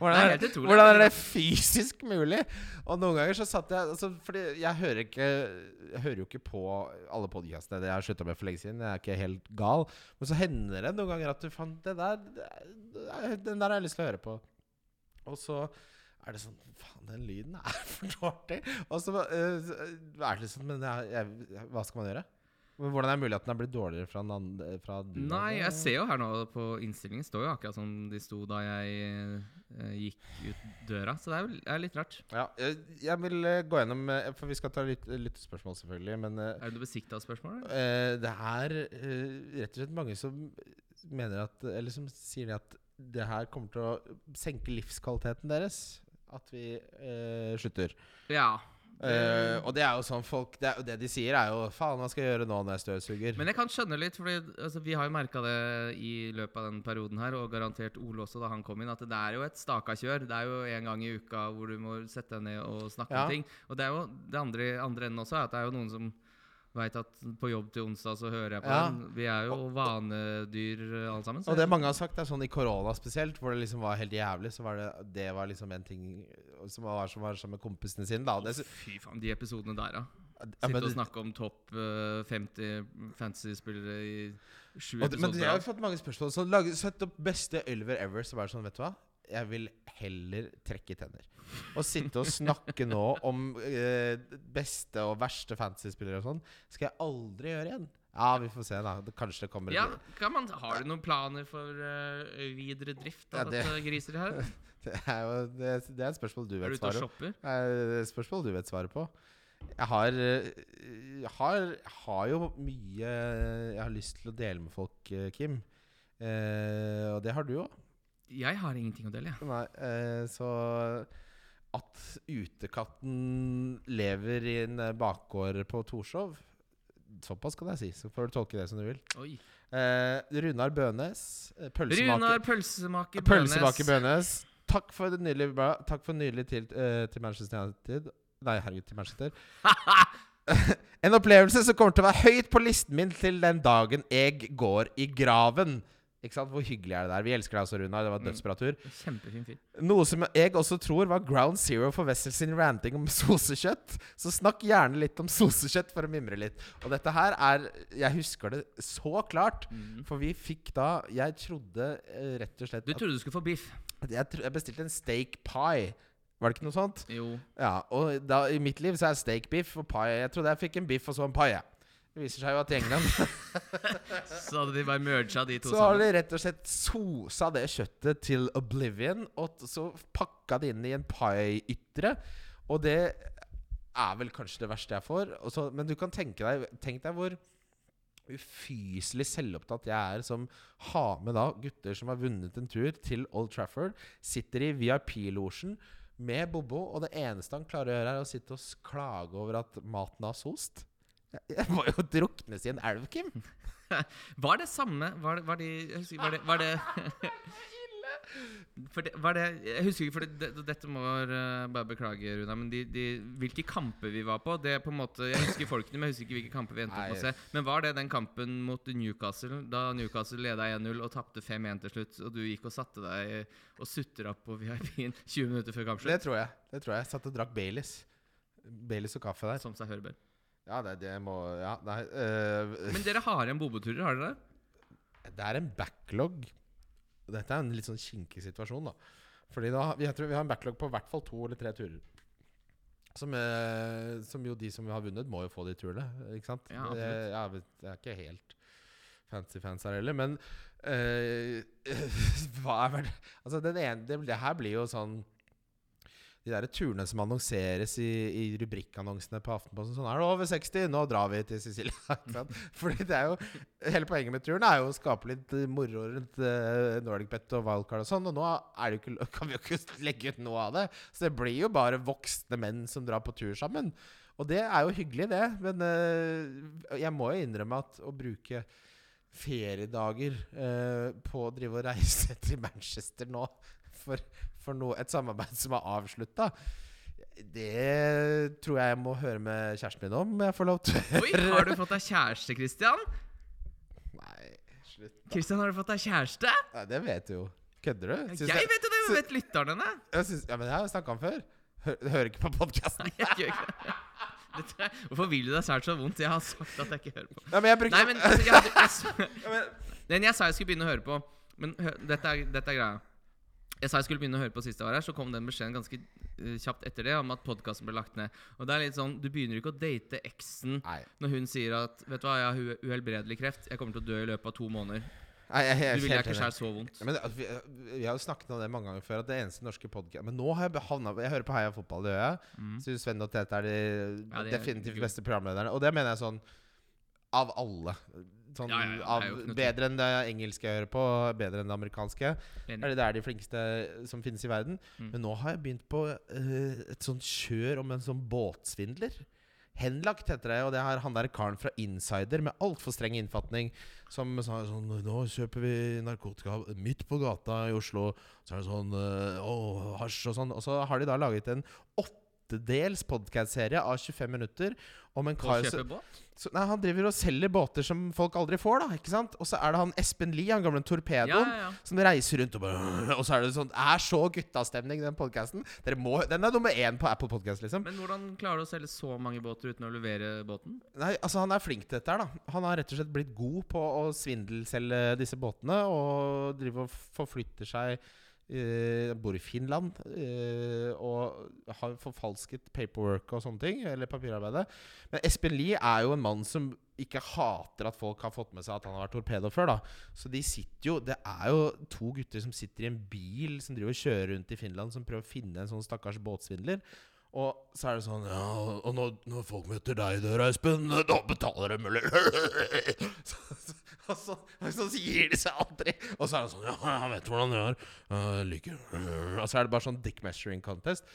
Hvordan, hvordan er det fysisk mulig? Og noen ganger så satt jeg altså, Fordi jeg hører ikke Jeg hører jo ikke på alle podkastene. Det jeg har slutta med for lenge siden. Jeg er ikke helt gal. Men så hender det noen ganger at du fant det der er- Den der har jeg lyst til å høre på. Og så er det sånn Faen, den lyden er <laughs> for dårlig. Og så uh, er det liksom Men jeg, jeg, hva skal man gjøre? Men Hvordan er det mulig at den er blitt dårligere fra, andre, fra du? Nei, jeg ser jo her nå på innstillingen står jo akkurat som de sto da jeg eh, gikk ut døra, så det er jo er litt rart. Ja, jeg, jeg vil øh, gå gjennom øh, For vi skal ta litt, lyttespørsmål, selvfølgelig. Men øh, Er du besikta spørsmål? eller? Eh, det er eh, rett og slett mange som mener at Eller som sier at det her kommer til å senke livskvaliteten deres. At vi eh, slutter. Ja. Eh, og det er jo sånn folk det, er, det de sier, er jo Faen, hva skal jeg gjøre nå når jeg støvsuger? Men jeg kan skjønne litt, fordi altså, vi har jo merka det i løpet av den perioden her, og garantert Ole også da han kom inn, at det er jo et staka kjør. Det er jo en gang i uka hvor du må sette deg ned og snakke Ja. om ting. Og det er jo det andre, andre enden også, at det er jo noen som Veit at på jobb til onsdag så hører jeg på Ja. den. Vi er jo vanedyr eh, alle sammen. så Og det mange har sagt, er sånn i korona spesielt, hvor det liksom var helt jævlig, så var det Det var liksom en ting som var som var sammen med kompisene sine, da. Det, Fy faen, de episodene der, da. ja, Sitte ja, og snakke om topp eh, 50 fantasy-spillere i sju episoder. men jeg har fått mange spørsmål. Så lag, Sett opp beste Ylver ever, så bare sånn, vet du hva? Jeg vil heller trekke tenner. Og sitte og snakke nå om eh, beste og verste fantasy-spillere og sånn, skal jeg aldri gjøre igjen. Ja, vi får se, da. Kanskje det kommer Ja, kan man, Har du noen planer for uh, videre drift Ja, av det- dette griset her? <laughs> Det er jo det, det er et spørsmål du vet svaret på. Det er et spørsmål du vet svaret på. Jeg har, eh, jeg har, har jo mye jeg har lyst til å dele med folk, eh, Kim. Eh, og det har du òg. Jeg har ingenting å dele, jeg. Nei, eh, så at utekatten lever i en eh, bakgård på Torshov Såpass kan jeg si. Så får du tolke det som du vil. Oi. Eh, Runar Bønes. eh, Pølsemaker. Runar Pølsemaker Bønes. Pølsemaker Bønes. Takk for det nydelige bra. Takk for nylig til, eh, til Manchester United. Nei, herregud, til Manchester. <laughs> en opplevelse som kommer til å være høyt på listen min til den dagen jeg går i graven. Ikke sant? Hvor hyggelig er det der? Vi elsker deg også, Runar. Det var Mm. dødsbra tur. Kjempefin fyr. Noe som jeg også tror var ground zero for Wessel sin ranting om <laughs> sosekjøtt. Så snakk gjerne litt om sosekjøtt for å mimre litt. Og dette her er Jeg husker det så klart. Mm. For vi fikk da Jeg trodde eh, rett og slett Du trodde du skulle få biff? jeg, tro- jeg bestilte en steak pie. Var det ikke noe sånt? Jo. Ja, og da, i mitt liv så er steak biff og pie Jeg trodde jeg fikk en biff og så en pie. Det viser seg jo at i England <laughs> Så hadde de bare merga de to sammen. så har de rett og slett sosa det kjøttet til oblivion, og så pakka det inn i en pie-ytre. Og det er vel kanskje det verste jeg får. Så, men du kan tenke deg Tenk deg hvor ufyselig selvopptatt jeg er som har med da gutter som har vunnet en tur til Old Trafford, sitter i VIP-losjen med Bobo, og det eneste han klarer å gjøre, er å sitte og klage over at maten har sost. Jeg, må jo druknes i en elv, Kim. <laughs> Var det samme Var var de, var det, var det <laughs> For det, var det Jeg husker ikke, for det, det, dette må uh, bare beklage, Runa, men de, de, hvilke kamper vi var på det på en måte, Jeg husker folkene, men jeg husker ikke hvilke kamper vi endte opp med å se. Men var det den kampen mot Newcastle, da Newcastle leda 1-0 og tapte 5-1 til slutt, og du gikk og satte deg og sutra på VIP-en 20 minutter før Det tror jeg. Det tror jeg. Jeg satt og drakk Baileys. Baileys og kaffe der. Som seg hører bør. Ja, det, det må Ja, nei øh, Men dere har igjen bobeturer, har dere det? Det er en backlog. Dette er en litt sånn kinkig situasjon, da. Fordi da, vi, jeg tror vi har en backlog på i hvert fall to eller tre turer. Som, eh, som jo de som har vunnet, må jo få de turene. Ikke sant? Ja, det, ja, det er ikke helt fancy fans her heller, men eh, <laughs> Hva er vel Altså, den ene det, det her blir jo sånn de der turene som annonseres i, i rubrikkannonsene på Aftenposten. Sånn er det over 60, nå drar vi til Sicilia. <laughs> Fordi det er jo Hele poenget med turen er jo å skape litt moro rundt uh, Nordic Bet og wildcard og sånn. Og nå ikke, <laughs> kan vi jo ikke legge ut noe av det. Så det blir jo bare voksne menn som drar på tur sammen. Og det er jo hyggelig, det. Men uh, jeg må jo innrømme at å bruke feriedager uh, på å drive og reise <laughs> til Manchester nå for, for noe, et samarbeid som er avslutta, det tror jeg jeg må høre med kjæresten min om, om jeg får lov til. Oi, har du fått deg kjæreste, Christian? Nei, slutt. Christian, har du fått deg kjæreste? Nei, det vet du jo. Kødder du? Syns Jeg vet jo det, men vet lytterne det? ja, men jeg har jo snakka om før. Hør, hører ikke på podkasten. Hvorfor vil du deg sært så vondt? Jeg har sagt at jeg ikke hører på. Ja, men jeg brukte Nei, men altså, jeg, jeg, <laughs> jeg, men, jeg sa jeg skulle begynne å høre på Men dette, er, dette er greia. Jeg sa jeg skulle begynne å høre på sist jeg var her, så kom den beskjeden ganske eh, kjapt etter det om at podkasten ble lagt ned. Og det er litt sånn, Du begynner ikke å date eksen Nei. når hun sier at Vet du hva, jeg har uhelbredelig kreft. Jeg kommer til å dø i løpet av to måneder. Nei, jeg, jeg, er Du vil jeg helt ikke skjære så vondt. Ja, men altså, vi, vi har jo snakket om det mange ganger før. At det eneste norske podcast Men nå har jeg havna Jeg hører på Heia fotball, det gjør jeg. Mm. Syns Sven og Tete er de Ja, de er definitivt gode. beste programlederne. Og det mener jeg sånn av alle. Sånn Ja, ja, av, bedre enn det engelske jeg hører på, bedre enn det amerikanske. Enig. Det er de flinkeste som finnes i verden? Mm. Men nå har jeg begynt på uh, et sånt kjør om en sånn båtsvindler. Henlagt heter det, og det har han der karen fra Insider med altfor streng innfatning som sa sånn Nå kjøper vi narkotika midt på gata i Oslo. Så er det sånn eh, Å, hasj og sånn. Og så har de da laget en åtte åttedels podkast-serie av 25 minutter om en kar som? Så, Nei, han driver og selger båter som folk aldri får, da. Ikke sant? Og så er det han Espen Lie, han gamle torpedoen, ja, ja. som reiser rundt og bare <laughs> Og så er det sånn er så guttastemning, den podkasten. Den er nummer én på Apple Podcast, liksom. Men hvordan klarer du å selge så mange båter uten å levere båten? Nei, altså Han er flink til dette her, da. Han har rett og slett blitt god på å svindelselge disse båtene. Og driver og forflytter seg eh, Bor i Finland. uh, og har forfalsket paperwork og sånne ting. Eller papirarbeidet. Men Espen Lie er jo en mann som ikke hater at folk har fått med seg at han har vært torpedo før. da Så de sitter jo Det er jo to gutter som sitter i en bil som driver og kjører rundt i Finland, som prøver å finne en sånn stakkars båtsvindler. Og så er det sånn Ja, og når, når folk møter deg i døra, Espen, da betaler de, eller <laughs> så, <laughs> og, så, og så gir de seg aldri. Og så er det sånn Ja, jeg vet hvordan det er. Jeg liker Og så er det bare sånn dick measuring contest.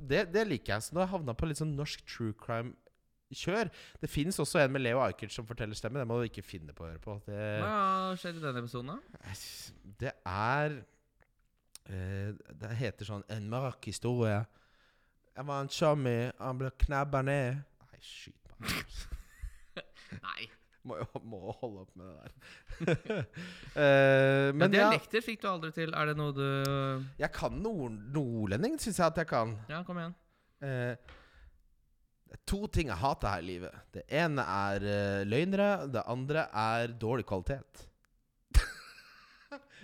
Det, det liker jeg. Så nå har jeg havna på litt sånn norsk true crime-kjør. Det fins også en med Leo Ajkic som forteller stemme. Det må du ikke finne på å høre på. Det, Hva skjedde i denne episoden, da? det er Det heter sånn En mørk historie. Jeg var en chummy, han ble knabba ned Nei, skyt meg. <laughs> Nei. Må jo må holde opp med det der. uh, <laughs> Men men ja, dialekter fikk du aldri til. Er det noe du jeg kan nord nordlending, syns jeg at jeg kan. Ja, kom igjen. Uh, det er to ting jeg hater her i livet. Det ene er uh, løgnere. Det andre er dårlig kvalitet.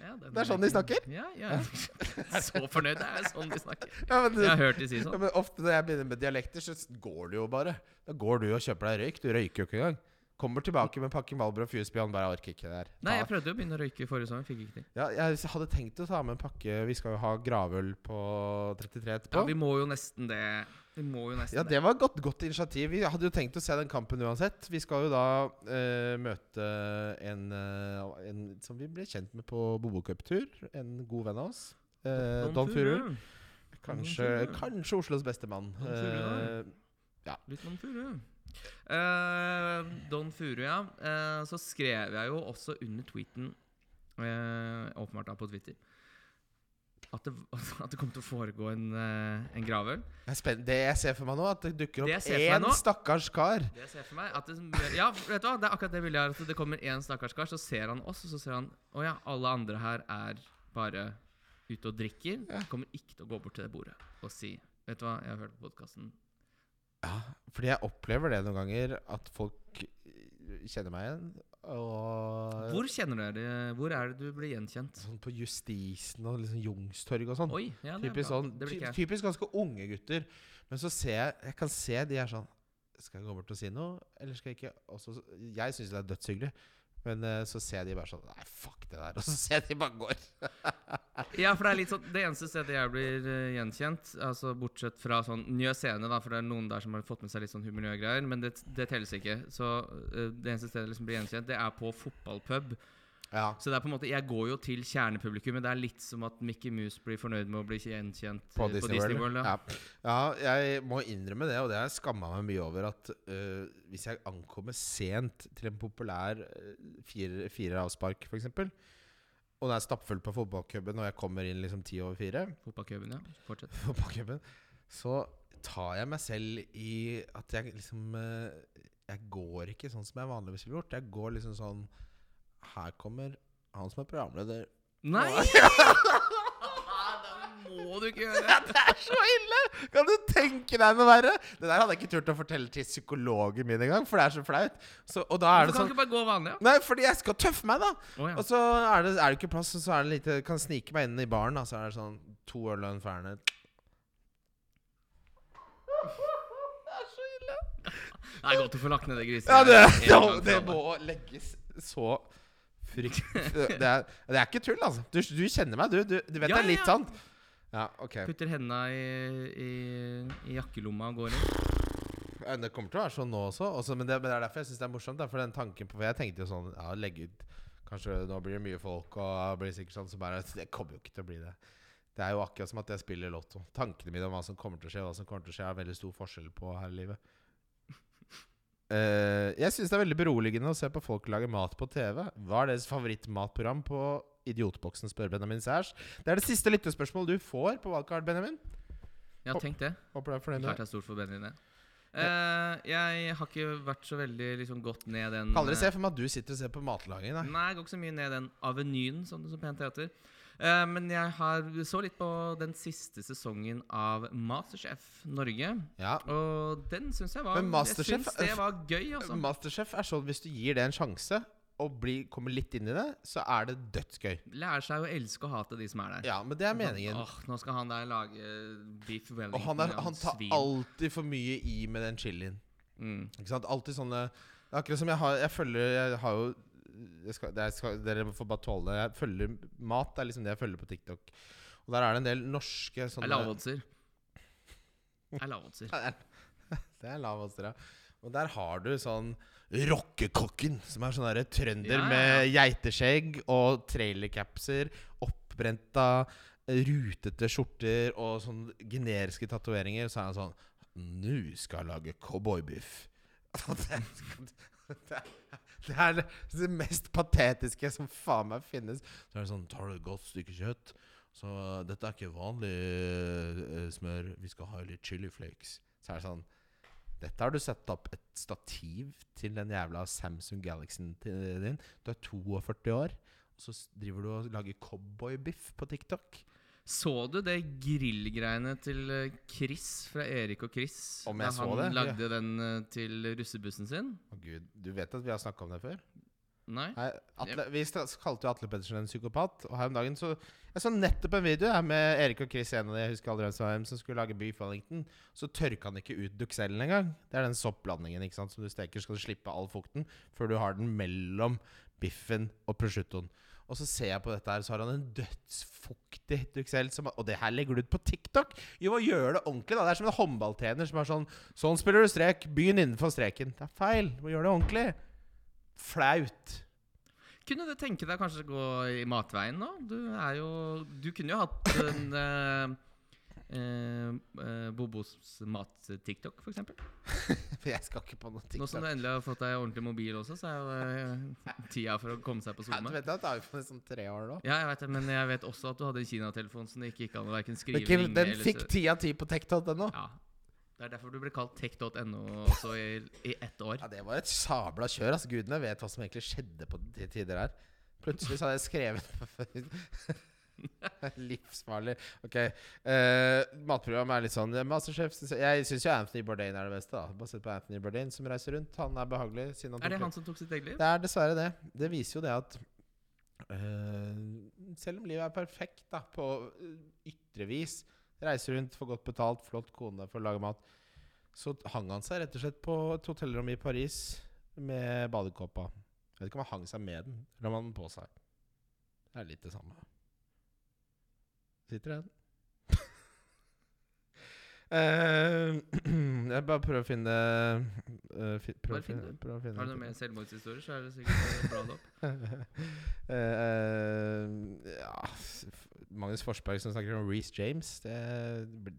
Ja, Det er <laughs> sånn de snakker? Ja, ja. <laughs> Jeg er så fornøyd. Det er sånn de snakker. Ja, men, Jeg har hørt de si ja, sånn. men ofte når jeg begynner med dialekter, så går det jo bare. Da går du og kjøper deg røyk. Du røyker jo ikke engang. Kommer tilbake med pakken Malbro og Fuse Han Bare orker ikke det der. Nei, jeg prøvde jo å begynne å røyke forrige sommer. Fikk ikke til. Ja, jeg hadde tenkt å ta med en pakke Vi skal jo ha gravøl på 33 etterpå. Ja, vi må jo nesten det. Vi må jo nesten Ja, det var et godt, godt initiativ. Vi hadde jo tenkt å se den kampen uansett. Vi skal jo da eh, møte en, eh, en som vi ble kjent med på Bobo Cup-tur. En god venn av oss. Eh, Don Furu. Kanskje, kanskje Oslos beste mann. Don. Eh, Litt Don Furu. Eh, Don Furu, ja. Eh, så skrev jeg jo også under tweeten, eh, åpenbart da på Twitter, at det, <laughs> at det kom til å foregå en, en gravøl. Det jeg ser for meg nå, at det dukker opp ser én nå- stakkars kar. Det jeg ser for meg det, Ja, vet du hva? Det er akkurat det vil gjøre. At det kommer én stakkars kar, så ser han oss, og så ser han Å ja, alle andre her er bare ute og drikker. Ja. Kommer ikke til å gå bort til det bordet og si Vet du hva, jeg har hørt på podkasten. Ja, fordi jeg opplever det noen ganger, at folk eh, kjenner meg igjen. Og Hvor kjenner du det? Hvor er det du blir gjenkjent? Sånn på Justisen og liksom Youngstorget og sånn. Oi, ja, det Typisk, sånn, Det ty typisk ganske unge gutter. Men så ser jeg Jeg kan se de er sånn Skal jeg gå bort og si noe, eller skal jeg ikke? Og så, jeg syns det er dødshyggelig. Men eh, så ser de bare sånn Nei, fuck det der. <laughs> Og så ser de bare går. Ja, for det er litt sånn Det eneste stedet jeg blir uh, gjenkjent, altså bortsett fra sånn Njø scene, da, for det er noen der som har fått med seg litt sånn humorgreier, men det, det telles ikke. Så uh, det eneste stedet jeg liksom blir gjenkjent, det er på fotballpub. Ja. Så det er på en måte Jeg går jo til kjernepublikummet. Det er litt som at Mickey Mouse blir fornøyd med å bli gjenkjent På eh, Disney, World. ja. ja. ja, jeg må innrømme det, og det har jeg skamma meg mye over, at uh, hvis jeg ankommer sent til en populær uh, fire- fireravspark, f.eks., og det er stappfullt på fotballcuben, og jeg kommer inn liksom ti over fire Fotballcuben, ja. Fortsett. <laughs> fotballcuben, så tar jeg meg selv i at jeg liksom øh, Jeg går ikke sånn som jeg vanligvis ville gjort. Jeg går liksom sånn Her kommer han som er programleder. Nei! <laughs> <laughs> det må du ikke gjøre. Det er så ille! Kan du tenke deg noe verre? Det der hadde jeg ikke turt å fortelle til psykologen min engang, for det er så flaut. Så, og da er Du det kan sånn ikke bare gå vanlig, ja? Nei, fordi jeg skal tøffe meg, da. Oh, ja. Og så er det, er det ikke plass, og så er det lite Kan snike meg inn i baren, da. Så er det sånn to øl og en fernet. Det er så ille. Det er godt å få lagt ned det griset. Ja, det, gang for det må legges så frykt... <laughs> Det er, det er ikke tull, altså. Du, du kjenner meg, du. Du, du vet Ja, det er litt ja. Ja, ok. Putter hendene i, i, i jakkelomma og går inn. Det kommer til å være sånn nå også. også men, det, men det er derfor jeg syns det er morsomt. For den tanken på For jeg tenkte jo sånn Ja, legge ut Kanskje nå blir det mye folk, og blir sikkert sånn, så bare Det kommer jo ikke til å bli det. Det er jo akkurat som at jeg spiller Lotto. Tankene mine om hva som kommer til å skje, hva som kommer til å skje, er veldig stor forskjell på her i livet. Eh, jeg syns det er veldig beroligende å se på folk lage mat på TV. Hva er deres favorittmatprogram på Idiotboksen, spør Benjamin Sæsj. Det er det siste lyttespørsmålet du får på Valgkart, Benjamin. Ja, tenk det. Håper du er fornøyd med Klart det. det er stort for Benjamin, det. Uh, jeg har ikke vært så veldig liksom, gått ned den Kan eh, se for meg at du sitter og ser på matlaging. Nei, jeg går ikke så mye ned den avenyen, som det så pent heter. Eh, men jeg har så litt på den siste sesongen av Masterchef Norge. Ja. Og den syns jeg var Men Jeg synes det var gøy, altså. Masterchef er sånn hvis du gir det en sjanse og blir, kommer litt inn i det, så er det dødsgøy. Lærer seg å elske og hate de som er der. Ja, men det er meningen. Åh, nå skal han der lage beef wellington. Og han, er, han tar svin. alltid for mye i med den chilien. Mm. Ikke sant? Alltid sånne Akkurat som jeg har Jeg følger Jeg har jo skal, det skal, Dere får bare tåle det. Jeg følger Mat er liksom det jeg følger på TikTok. Og der er det en del norske Det sånne er lavoddser. Det er lavoddser. Det er lavoddser, <laughs> ja. Og der har du sånn Rockekokken, som er sånn derre trønder Ja, ja, med geiteskjegg og trailercapser, oppbrenta, rutete skjorter og sånn generiske tatoveringer. Så er han sånn Nå skal jeg lage cowboybiff. <laughs> det, det, det er det, mest patetiske som faen meg finnes. Så er det sånn Tar du et godt stykke kjøtt? Så dette er ikke vanlig uh, smør. Vi skal ha litt chili flakes. Så er det sånn Dette har du satt opp et stativ til den jævla Samsung Galaxyen din. Du er 42 år, og så driver du og lager cowboybiff på TikTok. Så du det grillgreiene til eh, Chris fra Erik og Chris? Om jeg da så han det? lagde den eh, til russebussen sin? Å gud, Du vet at vi har snakka om det før? Nei? Nei, Atle, vi kalte jo Atle Pettersen en psykopat. Og her om dagen så Jeg så nettopp en video her med Erik og Chris, en av de jeg husker aldri hvem, som skulle lage beef wellington. Så tørka han ikke ut duksellen engang. Det er den soppblandingen ikke sant, som du steker. Skal du slippe all fukten før du har den mellom biffen og prosciuttoen. Og så ser jeg på dette her, så har han en dødsfuktig duksell. Som, og det her legger du ut på TikTok! Jo, hva gjør det ordentlig, da. Det er som en håndballtrener som er sånn Sånn spiller du strek. Begynn innenfor streken. Det er feil. Du må gjøre det ordentlig. Flaut. Kunne du tenke deg kanskje å gå i matveien nå? Du er jo Du kunne jo hatt en <laughs> uh, Bobos mat-TikTok, f.eks. For <laughs> jeg skal ikke på noe TikTok. Nå som du endelig har fått deg ordentlig mobil også, så er jo eh, tida for å komme seg på Ja, du vet at det har jo fått sånn tre år nå. Ja, jeg vet det, men jeg vet også at du hadde en Kina-telefon som det ikke gikk an å verken skrive Ikke, ringe den fikk ti av ti på tech.no. Ja. Det er derfor du ble kalt tech.no også i, i ett år. Ja, det var et sabla kjør. Altså, Gudene vet hva som egentlig skjedde på de tider her. Plutselig så hadde jeg skrevet <laughs> <laughs> Livsfarlig. Ok. Uh, matprogrammet er litt sånn Masterchef Jeg syns jo Anthony Bourdain er det beste. da Bare sett på Anthony Bourdain som reiser rundt. Han er behagelig. Han Er det han som tok sitt eget liv? Det er dessverre det. Det viser jo det at uh, selv om livet er perfekt da på eh, ytre vis, reiser rundt, får godt betalt, flott kone for å lage mat, så hang han seg rett og slett på et hotellrom i Paris med badekåpa. Jeg vet ikke om han hang seg med den, eller om han på seg. Det er litt det samme. Sitter den. Uh, <laughs> <clears throat> jeg bare prøver å finne uh, fi, prøver Bare finn finne, det. prøver å finne Har du noe mer selvmordshistorier, så er det sikkert bra det opp. <laughs> Eh, eh, ja Magnus Forsberg som snakker om Reece James. Det,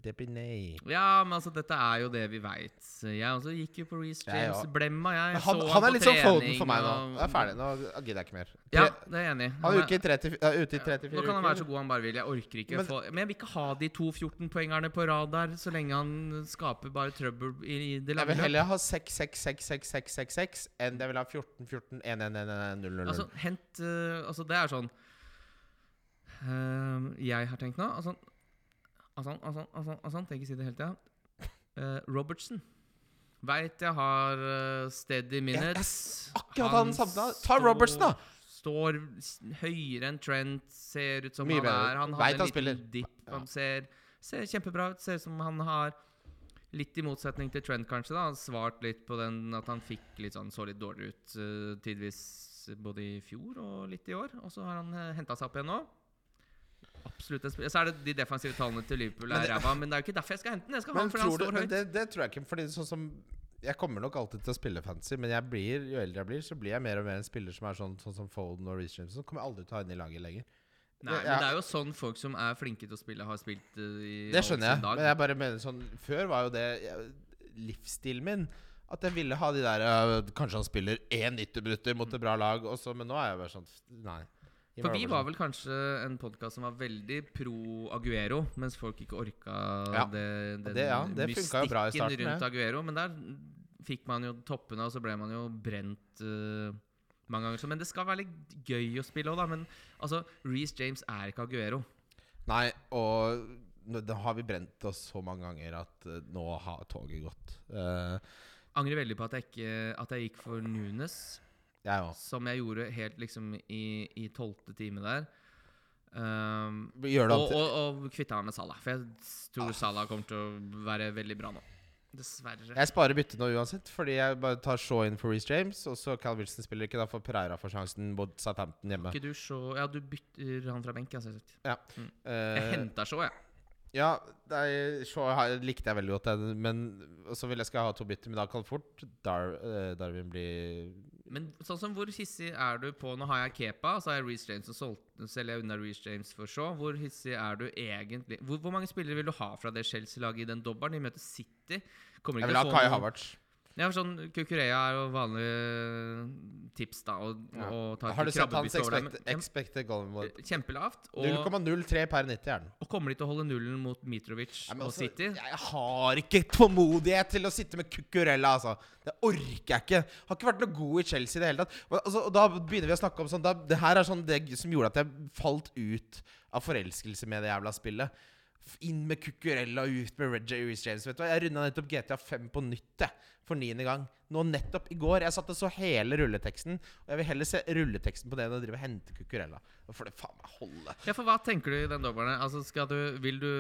det blir nei. Ja, men altså, dette er jo det vi veit. Jeg også gikk jo på Reece James. James. ja. Blemma, jeg. Han, så han er litt sånn Foden for meg nå. Jeg Det er ferdig. Nå gidder jeg ikke mer. Ja, det er jeg enig i. Han er uke i 30, ja, ute i 34 Nå kan han være så god han bare vil. Jeg orker ikke Men- få Men jeg vil ikke ha de to 14-poengerne på rad der, så lenge han skaper bare trøbbel i, i det Jeg vil heller ha 6, 6, 6, 6, 6, 6, 6 enn jeg vil ha 14, 14, 1, 1, 1, 1, 0, 0, 0. Altså, hent uh, Altså, det er sånn Jeg har tenkt nå Altså, altså, altså, altså, altså tenker ikke si det hele tida. Robertsen. Robertson. Veit jeg har uh, steady minutes. akkurat han samme- Ta Robertson, da! Står høyere enn Trent, ser ut som Mye han bedre. er. Han har en liten dipp. Han ser, ser kjempebra ut. Ser ut som han har Litt i motsetning til Trent, kanskje. da Han Svart litt på den at han fikk litt sånn så litt dårligere ut uh, tidvis både i fjor og litt i år. Og så har han uh, henta seg opp igjen nå. Absolutt en spiller. Så er det de defensive tallene til Liverpool er ræva, men det er jo ikke derfor jeg skal hente den. Jeg skal ha den fordi han står høyt. det, det tror jeg ikke. Fordi sånn som Jeg kommer nok alltid til å spille fantasy, men blir, jo eldre jeg blir, så blir jeg mer og mer en spiller som er sånn, sånn som Foden og Reece James. Kommer jeg aldri til å ha inn i laget lenger. Nei, men det er jo sånn folk som er flinke til å spille, har spilt uh, i Det skjønner jeg, dag. men jeg bare mener sånn Før var jo det jeg, livsstilen min. At jeg ville ha de der uh, Kanskje han spiller én 90 minutter mot et bra lag, også, men nå er jeg bare sånn Nei. For vi var vel kanskje en podkast som var veldig pro Aguero, mens folk ikke orka Ja. det, den det- ja, det mystikken jo bra i starten, rundt det. Aguero. Men der fikk man jo toppene, og så ble man jo brent uh, mange ganger. Så, men det skal være litt gøy å spille òg, da. Men altså, Reece James er ikke Aguero. Nei, og nå- har vi brent oss så mange ganger at uh, nå har toget gått. Uh, Angrer veldig på at jeg, ikke, at jeg gikk for Nunes, jeg som jeg gjorde helt liksom i i tolvte time der. Um, og, og, og kvitta meg med Salah, for jeg tror Salah kommer til å være veldig bra nå. Dessverre. Jeg sparer byttet nå uansett, fordi jeg bare tar Shaw inn for Reece James. Og så Cal Wilson spiller ikke, da får Pereira for sjansen mot Southampton hjemme. Ikke du så Ja, du bytter han fra benk, altså. Jeg henter så, jeg. ja, er, Shaw likte jeg veldig godt, men så vil jeg skal ha to bytter. Men da kan fort Dar, uh, Darwin bli Men sånn som hvor hissig er du på Nå har jeg Kepa, så har jeg Reece James, og solgte, selger jeg unna Reece James for så. Hvor hissig er du egentlig hvor, hvor mange spillere vil du ha fra det Chelsea-laget i den dobbelen? De møter City. Kommer Jeg vil ha Kai Havertz. Ja, for sånn Kukureya er jo vanlig tips, da. Og, Ja. og tar Har du sett hans expect, expected goal mode? Ja, Kjempelavt. 0,03 per 90 er den. og kommer de til å holde nullen mot Mitrovic Ja, og også, City? Jeg har ikke tålmodighet til å sitte med Kukurella, altså. Det orker jeg ikke. Har ikke vært noe god i Chelsea i det hele tatt. Og, altså, og da begynner vi å snakke om sånn da, Det her er sånn det som gjorde at jeg falt ut av forelskelse med det jævla spillet. Inn med Cucurella ut med Reggie Reece James. Vet du hva? Jeg runda nettopp GTA 5 på nytt. For niende gang. Nå nettopp i går. Jeg satt og så hele rulleteksten. Og jeg vil heller se rulleteksten på det enn å drive og hente Cucurella. Nå får det faen meg holde. Ja, for hva tenker du i den dobbelen? Altså, skal du, vil du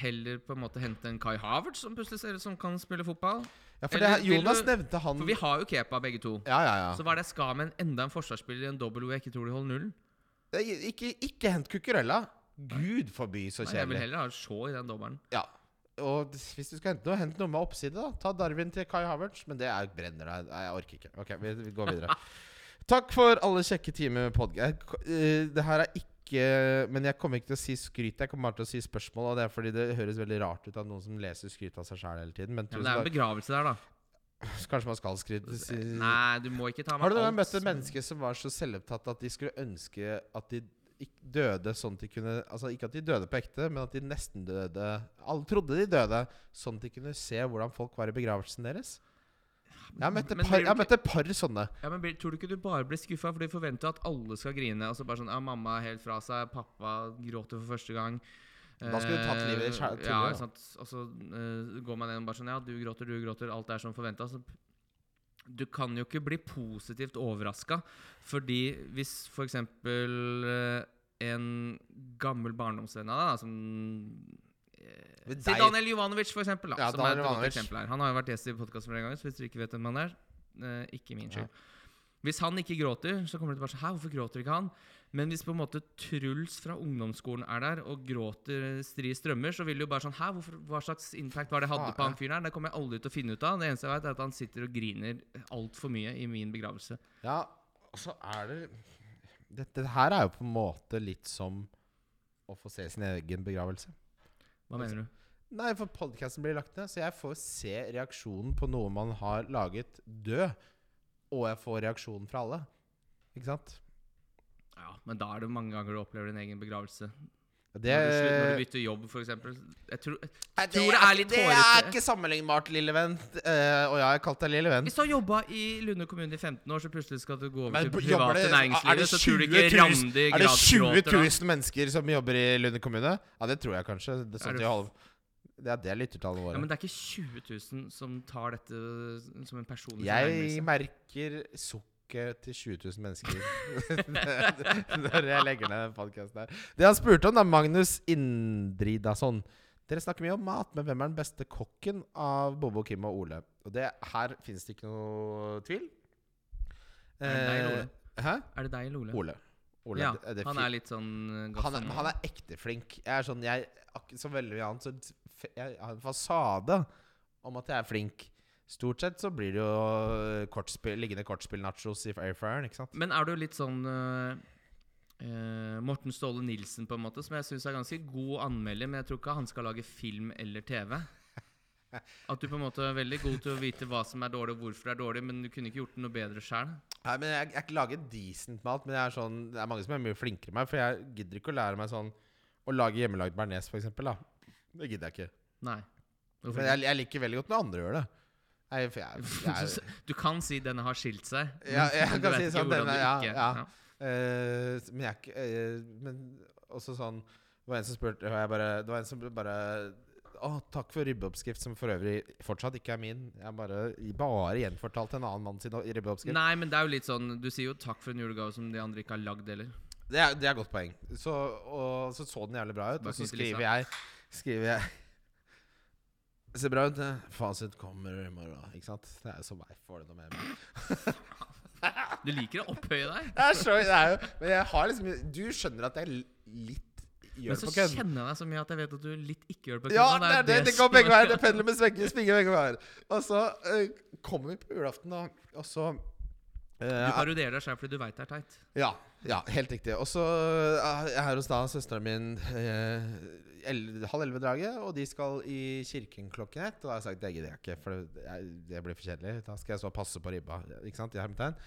heller på en måte hente en Kai Havertz som plutselig ser ut som kan spille fotball? Ja, for Eller det, Jonas du- nevnte han For vi har jo Kepa begge to. Ja, ja, ja. Så hva er det jeg skal med en, enda en forsvarsspiller i en dobbel hvor jeg ikke tror de holder nullen? Ikke, ikke hent Cucurella. Gud forby, så Nei, jeg vil heller ha Shaw i den dommeren. Ja. Og hvis du skal hente noe, hent noe med oppside, da. Ta Darwin til Kai Havertz. Men det er brenner. Nei, jeg orker ikke. Ok, vi, vi går videre. <laughs> Takk for alle kjekke timer med podkast. Det her er ikke Men jeg kommer ikke til å si skryt. Jeg kommer bare til å si spørsmål. Og det er fordi det høres veldig rart ut av noen som leser skryt av seg sjæl hele tiden. Men Ja, men det er en begravelse der, da. <sighs> Kanskje man skal skryte. Nei, du må ikke ta meg Har du noen gang møtt et menneske som var så selvopptatt at de skulle ønske at de døde sånn at de kunne Altså ikke at de døde på ekte, men at de nesten døde Alle trodde de døde, sånn at de kunne se hvordan folk var i begravelsen deres. Jeg har møtt et par, møtt et sånne. Ja, men Tror du ikke du bare blir skuffa? For de forventer at alle skal grine. Og så bare sånn, ja, 'Mamma er helt fra seg. Pappa gråter for første gang'. Da skulle du tatt livet ditt Eh, tidligere, Ja, ikke sant? Og så uh, går man gjennom bare sånn Ja, du gråter, du gråter. Alt er som forventa. Så du kan jo ikke bli positivt overraska. Fordi hvis for eksempel eh, en gammel barndomsvenn av deg, som eh, Si Daniel Jovanovic, for eksempel. Da, Ja, som Daniel er et godt eksempel her. Han har jo vært gjest i podkasten flere ganger, så hvis dere ikke vet hvem han er, eh, ikke min Ja. skyld. Hvis han ikke gråter, så kommer det til å være sånn Hæ, hvorfor gråter ikke han? Men hvis på en måte Truls fra ungdomsskolen er der og gråter stri strømmer, så vil det jo bare sånn Hæ, hvorfor, hva slags impact var det hadde på han fyren her? Det kommer jeg aldri til å finne ut av. Det eneste jeg vet, er at han sitter og griner altfor mye i min begravelse. Ja, og så er det Dette her er jo på en måte litt som å få se sin egen begravelse. Hva mener du? Nei, for podkasten blir lagt ned, så jeg får se reaksjonen på noe man har laget, død. Og jeg får reaksjonen fra alle. Ikke sant? Ja, men da er det mange ganger du opplever din egen begravelse. Det, Når, du, når du bytter jobb, eksempel. Jeg tror, Nei, tror det er litt Det er ikke sammenlignbart, lille venn. Uh, og jeg kalt deg lille venn. Hvis du har jobba i Lunde kommune i 15 år, så plutselig skal du gå over Men til private det- næringslivet, det så tror du 20 ikke 000 Randi Er det 20 gråter da? mennesker som jobber i Lunde kommune? Ja, det tror jeg kanskje. Det, er det det er det lyttertallene Ja, men det er ikke 20 000 som tar dette som en personlig jeg merker merker sukket til 20 000 mennesker <laughs> når jeg legger ned den podkasten her. Det han spurte om, da, Magnus Indridason. Dere snakker mye om mat, men hvem er den beste kokken av Bobo, Kim og Ole? Og det, Her finnes det ikke noe tvil. Er det deg, Ole? Eh, Hæ? Er det deg eller Ole? Ole. Ole ja, det- det han er litt sånn uh, han, er, han er ekte flink. Jeg er sånn Jeg så veldig annet, så jeg har en fasade om at jeg er flink. Stort sett så blir det jo øh, kortspill, liggende kortspill-nachos i airfryeren, ikke sant? Men er du litt sånn uh, uh, Morten Ståle Nilsen, på en måte, som jeg syns er ganske god anmelder, men jeg tror ikke han skal lage film eller TV. <laughs> At du på en måte er veldig god til å vite hva som er dårlig, og hvorfor det er dårlig, men du kunne ikke gjort det noe bedre sjøl. Nei, men jeg, jeg lager decent mat, men er sånn, det er mange som er mye flinkere enn meg. For jeg gidder ikke å lære meg sånn å lage hjemmelagd bearnés, eksempel. Det gidder jeg ikke. Nei. Hvorfor jeg, jeg liker veldig godt når andre gjør det. For jeg, <laughs> jeg. Du kan si 'denne har skilt seg', Ja, <laughs> jeg men du kan vet si ikke sånn, hvordan denne- du ikke ja. Eh, men jeg uh, ikke Men også sånn Det var en som spurte bare, Det var en som bare Å, takk for ribbeoppskrift, som for øvrig fortsatt ikke er min. Jeg bare, bare gjenfortalte en annen mann sin ribbeoppskrift. Nei, men det er jo litt sånn Du sier jo 'takk for en julegave' som de andre ikke har lagd heller. Det er, det er godt poeng. Så, og så så den jævlig bra ut. Og så skriver jeg Skriver jeg Ser bra ut. det. Fasit kommer i morgen. Ikke sant? Det er jo som meg. Får det noe med. Du liker å opphøye deg. Det er så, det er jo, men jeg har liksom Du skjønner at jeg litt gjør Men det så på kødd? kjenner jeg deg så mye at jeg vet at du litt ikke gjør det på Ja, kødd, og det, er det, det går begge er- veier. Det pendler med svekker, svinger begge veier. Og så eh, kommer vi på julaften, da. Og så eh, Du parodierer deg selv fordi du veit det er teit. Ja, ja, helt riktig. Og så eh, er jeg her hos da eh, el- halv elleve-draget, og de skal i kirken klokken ett. Og da har jeg sagt det gidder jeg ikke, for det, blir for kjedelig. Da skal jeg så passe på ribba. Ikke sant, i hermetegn.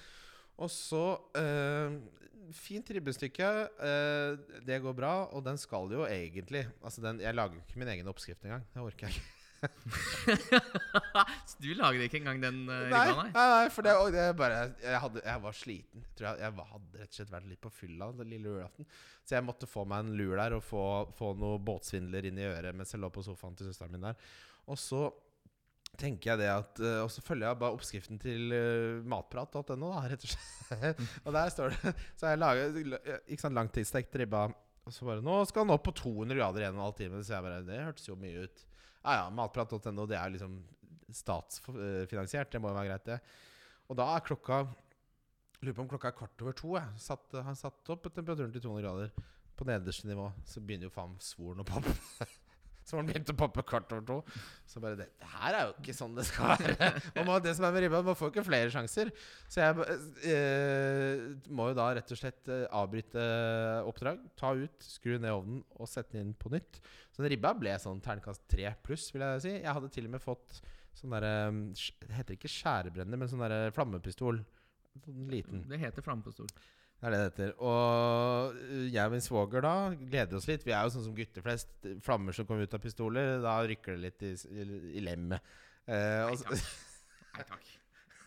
Og så øh, Fint ribbestykke. Øh, det går bra. Og den skal jo egentlig Altså den, Jeg lager ikke min egen oppskrift engang. Det orker jeg ikke. Så <laughs> du lager ikke engang den uh, Nei, ribba, nei, nei? for det, det bare jeg, hadde, jeg var sliten. Jeg tror jeg, jeg hadde rett og slett vært litt på fylla den lille julaften. Så jeg måtte få meg en lur der og få, få noe båtsvindler inn i øret mens jeg lå på sofaen til søsteren min der. Og så tenker jeg det at eh, Og så følger jeg bare oppskriften til uh, matprat.no, da, rett og slett. <laughs> og der står det Så jeg lager ikke sant, langtidsstekt ribba. Og så bare Nå skal den opp på 200 grader i en og en halv time. Så jeg bare Det hørtes jo mye ut. Ja ja, matprat.no, det er liksom statsfinansiert. Det må jo være greit, det. Og da er klokka Lurer på om klokka er kvart over to. Jeg satt, han satt opp temperaturen til 200 grader på nederste nivå. Så begynner jo faen svoren å poppe. Svoren begynte å poppe kvart over to. Så bare det, det her er jo ikke sånn det skal være. <laughs> Man det som er med ribba, man får ikke flere sjanser. Så jeg eh, må jo da rett og slett eh, avbryte oppdrag. Ta ut, skru ned ovnen og sette den inn på nytt. Så den ribba ble sånn terningkast tre pluss, vil jeg si. Jeg hadde til og med fått sånn derre Det heter ikke skjærebrenner, men sånn derre flammepistol. Sånn liten. Det heter flammepistol. Det er det det heter. Og jeg og min svoger da gleder oss litt. Vi er jo sånn som gutter flest. Flammer som kommer ut av pistoler, da rykker det litt i, i, lemmet. Eh, Nei takk. Nei takk.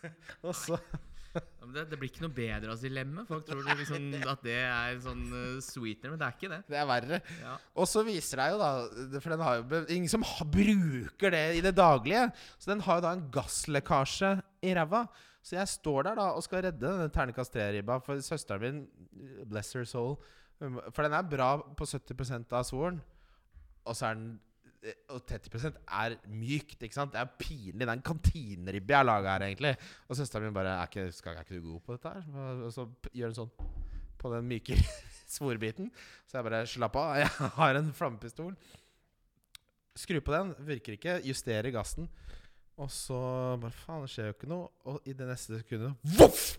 <laughs> og så Det, det blir ikke noe bedre av dilemmaet. Folk tror det liksom at det er sånn uh, sweetener, men det er ikke det. Det er verre. Ja. Og så viser det jo da For den har jo ingen som bruker det i det daglige. Så den har jo da en gasslekkasje i ræva. Så jeg står der da og skal redde denne ternekast 3-ribba for søsteren min, bless her soul. um, For den er bra på 70% av svoren, og så er den eh, og 30 er mykt. ikke sant? Det er pinlig. Det er en kantineribbe jeg har laga her, egentlig. Og søsteren min bare er ikke, skal, er ikke du god på dette her? Og- så gjør hun sånn på den myke <laughs> svorbiten. Så jeg bare slapp av. <laughs> Jeg har en flammepistol. Skru på den. Virker ikke. Justerer gassen. Og så bare Faen, det skjer jo ikke noe. Og i det neste sekundet Voff!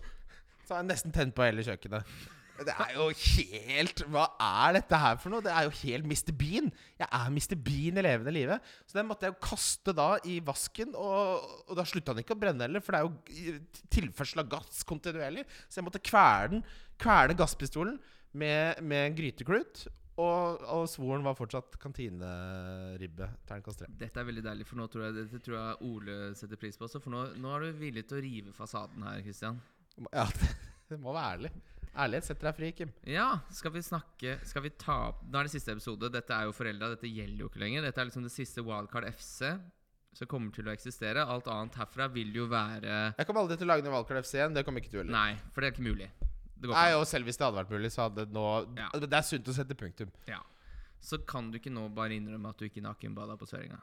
Så har jeg nesten tent på hele kjøkkenet. Det er jo helt Hva er dette her for noe? Det er jo helt Mr. Bean. Jeg er Mr. Bean i levende live. Så den måtte jeg jo kaste da i vasken, og, og da slutta den ikke å brenne heller, for det er jo tilførsel av gass kontinuerlig. Så jeg måtte kvele den Kvele gasspistolen med, med en gryteklut. Og, og svoren var fortsatt kantineribbe. Terningkast tre. Dette er veldig deilig, for nå tror jeg, dette tror jeg Ole setter pris på også. For nå, nå er du villig til å rive fasaden her, Christian. Ja, <laughs> det må være ærlig. Ærlighet setter deg fri, Kim. Ja, skal vi snakke Skal vi ta opp Nå er det siste episode. Dette er jo forelda. Dette gjelder jo ikke lenger. Dette er liksom det siste Wildcard FC som kommer til å eksistere. Alt annet herfra vil jo være Jeg kommer aldri til å lage noe Wildcard FC igjen. Det kommer ikke du heller. Nei, for det er ikke mulig. Nei, og selv hvis det hadde vært mulig, så hadde det nå Ja. Det er sunt å sette punktum. Ja. Så kan du ikke nå bare innrømme at du ikke nakenbada på Søringa.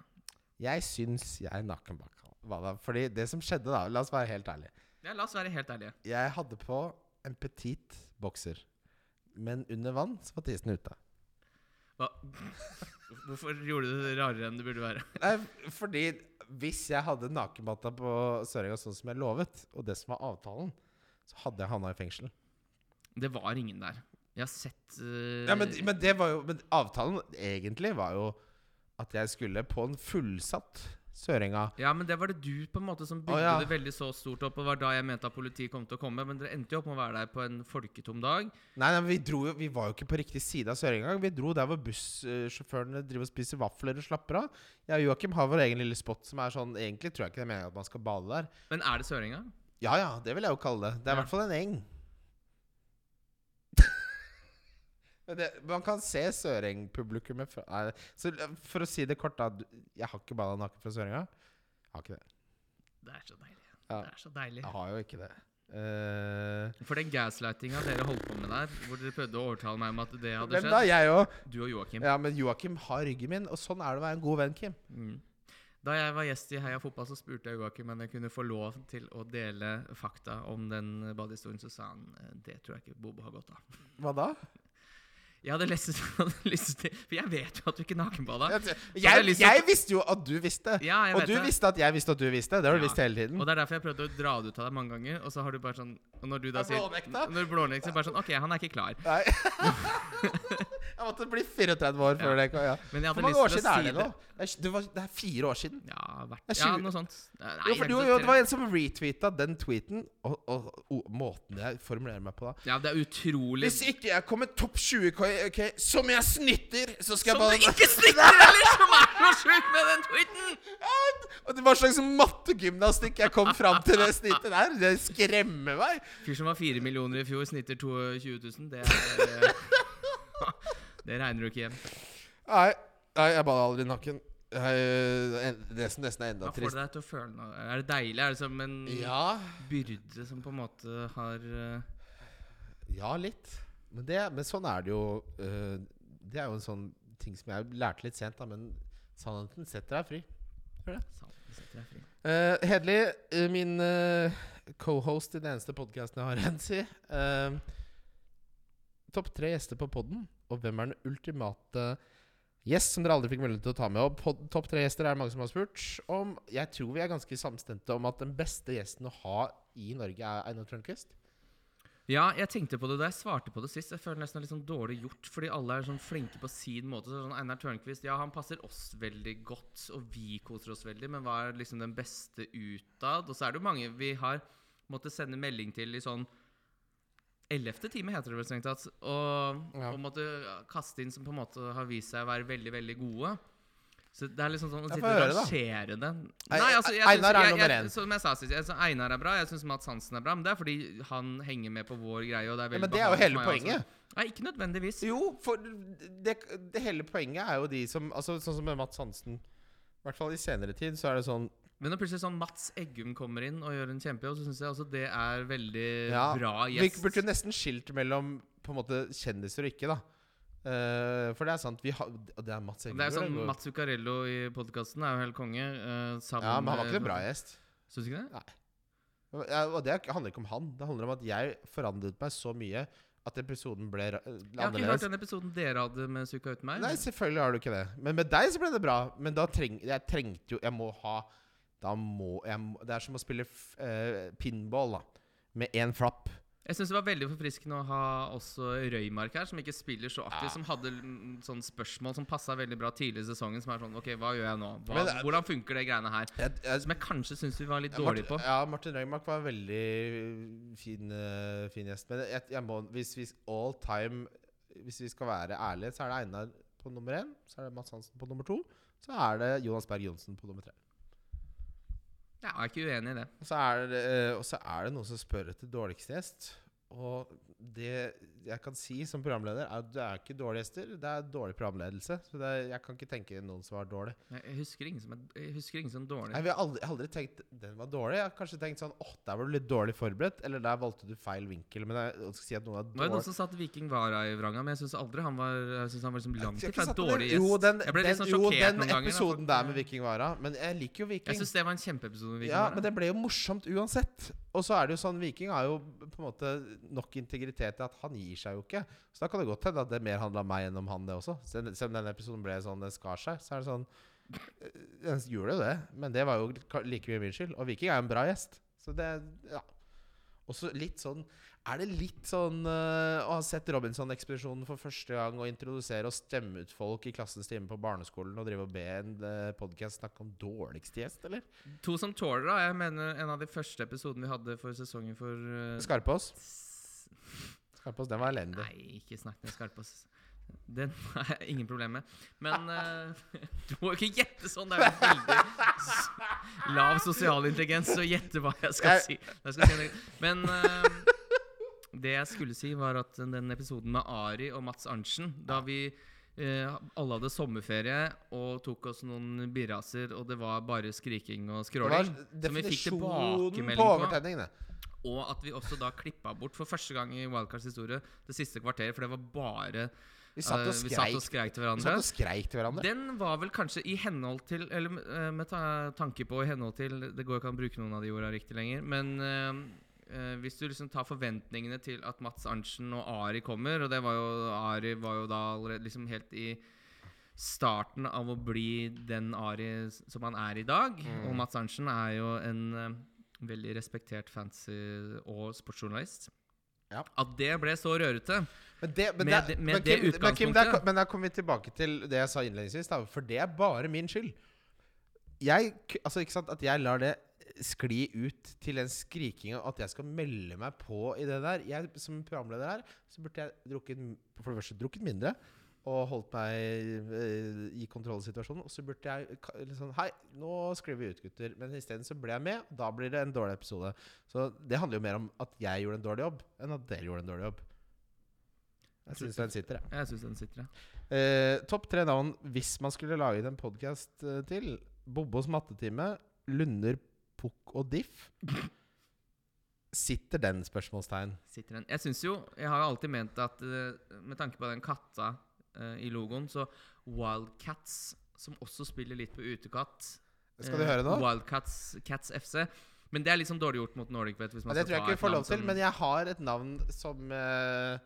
Jeg syns jeg nakenbada. Fordi det som skjedde da La oss være helt ærlige. Ja, la oss være helt ærlige. Jeg hadde på en petit bokser. Men under vann så var tissen ute. Hva? <laughs> Hvorfor gjorde du det rarere enn det burde være? <laughs> Nei, fordi hvis jeg hadde nakenbada på Søringa sånn som jeg lovet, og det som var avtalen, så hadde jeg havna i fengsel. Det var ingen der. Jeg har sett uh, Ja, men, men det var jo Men avtalen egentlig var jo at jeg skulle på en fullsatt Sørenga. Ja, men det var det du på en måte som bygde ja. det veldig så stort opp. Og var da jeg mente at politiet kom til å komme. Men dere endte jo opp med å være der på en folketom dag. Nei, nei, vi, dro, jo- vi var jo ikke på riktig side av Sørenga. Vi dro der hvor bussjåførene driver og spiser vafler og slapper av. Jeg og Joakim har vår egen lille spot som er sånn Egentlig tror jeg ikke det er meningen at man skal bade der. Men er det Sørenga? Ja ja, det vil jeg jo kalle det. Det er i Ja. hvert fall en eng. Men det, man kan se Søreng-publikummet For å si det kort, da. Jeg har ikke bada naken fra Sørenga. Jeg har ikke det. Det er så deilig. Ja. Det er så deilig. Jeg har jo ikke det. Uh, For den gaslightinga dere holdt på med der, hvor dere prøvde å overtale meg om at det hadde skjedd da? Jeg og, Du og Joakim. Ja, men Joakim har ryggen min, og sånn er det å være en god venn, Kim. Mm. Da jeg var gjest i Heia Fotball, så spurte jeg Joakim om jeg kunne få lov til å dele fakta om den badehistorien. Så sa han "Eh, det tror jeg ikke Bobo har godt av. Hva da? Jeg hadde lyst, <laughs> hadde lyst til For jeg vet jo at du ikke nakenbada. Jeg, jeg jeg, visste jo at du visste. Ja, Og du det. visste at jeg visste at du visste. Det har du Ja. visst hele tiden. Og det er derfor jeg prøvde å dra det ut av deg mange ganger. Og så har du bare sånn Og når du da sier. Når du blånekter, bare sånn OK, han er ikke klar. Nei. <laughs> jeg måtte bli 34 år før Ja. det. Ja. Men jeg Hvor mange år siden er det nå? Det er, det, var, det er fire år siden. Ja, hvert, er ja, noe sånt. Nei, Jo, for du, jo, det var en som retweeta den tweeten, og, og, og måten jeg formulerer meg på da Ja, det er utrolig Hvis ikke jeg kommer topp 20, ok, ok, som jeg snitter, så skal Som jeg du ikke snitter, heller! Som er så sjukt med den tweeten! Og det var slags mattegymnastikk jeg kom fram til det snittet der. Det skremmer meg. Fyr som var fire millioner i fjor, snitter 22 000. Det er eh, <laughs> Det regner du ikke hjem. Nei, nei jeg bada aldri nakken. Jeg, det som nesten er enda Hva får trist. det deg til å føle noe? Er det deilig? Er det som en Ja, byrde som på en måte har eh, ja, litt. Men, det, men sånn er det jo. øh, det er jo en sånn ting som jeg lærte litt sent, da. Men sannheten setter deg fri. Sannheten setter deg fri. Uh, Hedli, eh, min eh, co-host i den eneste podkasten jeg har, <laughs> Rensi. Uh, Topp tre gjester på podden, og hvem er den ultimate gjest som dere aldri fikk mulighet til å ta med? Topp tre gjester er det mange som har spurt om. Jeg tror vi er ganske samstemte om at den beste gjesten å ha i Norge er Einar Tørnquist. Ja, jeg tenkte på det da jeg svarte på det sist. Jeg føler nesten er litt sånn dårlig gjort, fordi alle er sånn flinke på sin måte. Så sånn Einar Tørnquist, ja, han passer oss veldig godt, og vi koser oss veldig, men hva er liksom den beste utad? Og så er det jo mange vi har måttet sende melding til i sånn Ellevte time, heter det vel strengt tatt. Og, Ja. og måtte kaste inn som på en måte har vist seg å være veldig, veldig gode. Så det er liksom sånn å sitte og rangere det. Nei, altså, jeg Einar synes- er jeg- nummer én. Som jeg sa sist, jeg synes Einar er bra. Jeg syns Mats Hansen er bra. Men det er fordi han henger med på vår greie. Og det er Ja, men det er jo hele poenget. også. Nei, ikke nødvendigvis. Jo, for det, det hele poenget er jo de som altså, Sånn som med Mats Hansen. I hvert fall i senere tid så er det sånn Men når plutselig sånn Mats Eggum kommer inn og gjør en kjempejobb, så syns jeg også det er veldig Ja, bra Vi gjest. burde nesten skilt mellom på en måte kjendiser og ikke, da. Uh, for det er sant, vi har Og det er Mats Eggum. Det er sånn eller? Mats Zuccarello i podkasten er jo helt konge. Uh, Ja, men han var ikke en bra gjest. Syns du ikke det? Ja, og det handler ikke om han. Det handler om at jeg forandret meg så mye at episoden ble annerledes. Jeg har ikke hørt den episoden dere hadde med Zucca uten meg. Nei, selvfølgelig har du ikke det. Men med deg så ble det bra. Men da treng jeg trengte jo Jeg må ha Da må jeg Det er som å spille eh, pinball, da. Med én flapp. Jeg syns det var veldig forfriskende å ha også Røymark her, som ikke spiller så aktivt. Ja. Som hadde sånne spørsmål som passa veldig bra tidlig i sesongen. Som er sånn OK, hva gjør jeg nå? Hva, Men hvordan funker det greiene her? Jeg, jeg, Som jeg kanskje syns vi var litt dårlige på. Ja, Martin Røymark var en veldig fin, eh, fin gjest. Men jeg, må, hvis vi all time Hvis vi skal være ærlige, så er det Einar på nummer én. Så er det Mats Hansen på nummer to. Så er det Jonas Berg Johnsen på nummer tre. Ja, jeg er ikke uenig i det. Og så er det, eh, og så er det noen som spør etter dårligste gjest. Og det jeg kan si som programleder, er at det er ikke dårlige gjester. Det er dårlig programledelse. Så det er, jeg kan ikke tenke noen som var dårlig. Jeg husker ingen som jeg husker ingen som dårlig. Nei, vi har aldri, aldri tenkt den var dårlig. Jeg har kanskje tenkt sånn åh, der var du litt dårlig forberedt. Eller der valgte du feil vinkel. Men jeg, jeg skal si at noen er Det var jo noen som satt Viking Vara i vranga, men jeg syns aldri han var Jeg synes han var liksom langt ifra en dårlig gjest. Jo, den, jeg ble litt den, sånn jo, sjokkert den noen ganger. da, episoden ganger, der med Viking Vara. Men jeg liker jo Viking. Jeg syns det var en kjempeepisode med Viking Ja, men det ble jo morsomt uansett. Og så er det jo sånn Viking har jo på en måte nok integritet til at han gir seg jo ikke. Så da kan det godt hende at det mer handla om meg enn om han, det også. Selv selv om denne episoden ble sånn den skar seg, så er det sånn øh, Den gjorde jo det, men det var jo like mye min skyld. Og Viking er jo en bra gjest. Så det Ja. Og så litt sånn Er det litt sånn uh, å ha sett Robinson-ekspedisjonen for første gang og introdusere og stemme ut folk i klassens time på barneskolen og drive og be en uh, podkast snakke om dårligste gjest, eller? To som tåler, da. Jeg mener en av de første episodene vi hadde for sesongen for uh, Skarpås? Skarpås, den var elendig. Nei, ikke snakk med Skarpaas. Den har jeg ingen problem med. Men uh, <laughs> du må jo ikke gjette sånn. Det er jo veldig lav sosial intelligens å gjette hva jeg skal si. Jeg skal si. Men uh, det jeg skulle si, var at den episoden med Ari og Mats Arntzen, da vi uh, alle hadde sommerferie og tok oss noen birraser, og det var bare skriking og Det var skråling, som vi fikk tilbakemelding på på. Og at vi også da klippa bort for første gang i Wildcards historie det siste kvarteret, for det var bare Vi satt og og vi satt skreik, og skreik til vi hverandre. satt og skreik til hverandre. Den var vel kanskje i henhold til Eller eh, med ta tanke på i henhold til Det går ikke an å bruke noen av de orda riktig lenger, men eh, eh, hvis du liksom tar forventningene til at Mats Arntzen og Ari kommer, og det var jo Ari var jo da allerede liksom helt i starten av å bli den Ari som han er i dag. Mm. Og Mats Arntzen er jo en eh, veldig respektert fancy og sportsjournalist. Ja. At det ble så rørete Men det, men Med det, med men det Kim, men Kim, der, men der kommer vi tilbake til det jeg sa innledningsvis, da, for det er bare min skyld. Jeg, altså ikke sant, At jeg lar det skli ut til den skrikinga, at jeg skal melde meg på i det der jeg, Som programleder her, så burde jeg drukket, for det første drukket mindre. Og holdt meg eh, i kontrollsituasjonen. Og så burde jeg liksom Hei, nå skriver vi ut, gutter. Men isteden så ble jeg med. og Da blir det en dårlig episode. Så det handler jo mer om at jeg gjorde en dårlig jobb, enn at dere gjorde en dårlig jobb. Jeg syns den sitter, jeg. Jeg synes den sitter, ja. Eh, Topp tre navn hvis man skulle laget en podkast eh, til. Bobbos mattetime, Lunder, Pukk og Diff. Sitter den? spørsmålstegn. sitter den. Jeg synes jo, jeg har jo alltid ment at eh, med tanke på den katta eh, i logoen, så Wildcats, som også spiller litt på utekatt Skal du eh, høre nå? Wildcats Cats FC. Men det er sånn dårlig gjort mot Nordic Vet. Hvis Ja, det tror jeg ikke vi får lov til, men jeg har et navn som eh,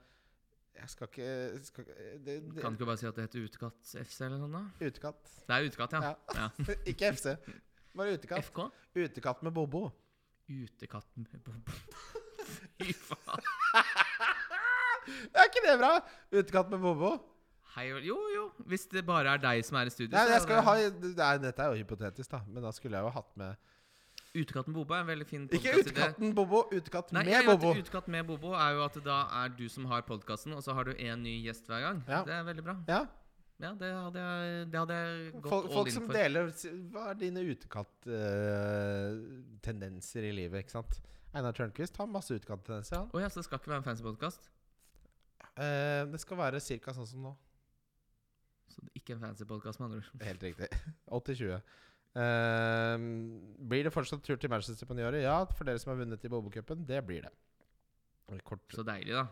Jeg skal ikke, skal, det, det, Kan du ikke bare si at det heter Utekatt FC eller noe sånt? da? Utekatt. Det er Utekatt, ja. Ja. ja. <laughs> ikke FC. Bare utekatt. FK? Utekatt med Bobo. Utekatt med Bobo. <laughs> Fy faen. <laughs> Er ikke det bra? Utekatt med Bobo. Hei, jo, jo. Hvis det bare er deg som er i studio. Nei, så er det- ha Nei, dette er jo hypotetisk, da. Men da skulle jeg jo hatt med Utekatten Bobo er en veldig fin Ikke podcast-idé. Utekatten Bobo, utekatt Nei, med jeg vet, Bobo. Utekatt med Bobo er jo at da er du som har podkasten, og så har du én ny gjest hver gang. Ja. Det er veldig bra. Ja, Ja, det hadde jeg, det hadde jeg gått Folk, all folk in som for. deler Hva er dine utekatt-tendenser i livet? ikke sant? Einar Tørnquist har masse utekatt-tendenser. han. Å ja, så det skal ikke være en fancy podkast? Eh, det skal være ca. sånn som nå. Så det er ikke en fancy podkast, med andre ord. Helt riktig. <laughs> 80-20. Uh, blir det fortsatt tur til Manchester på nyåret? Ja, for dere som har vunnet i Bobo-cupen. Det blir det. Kort. Så deilig, da.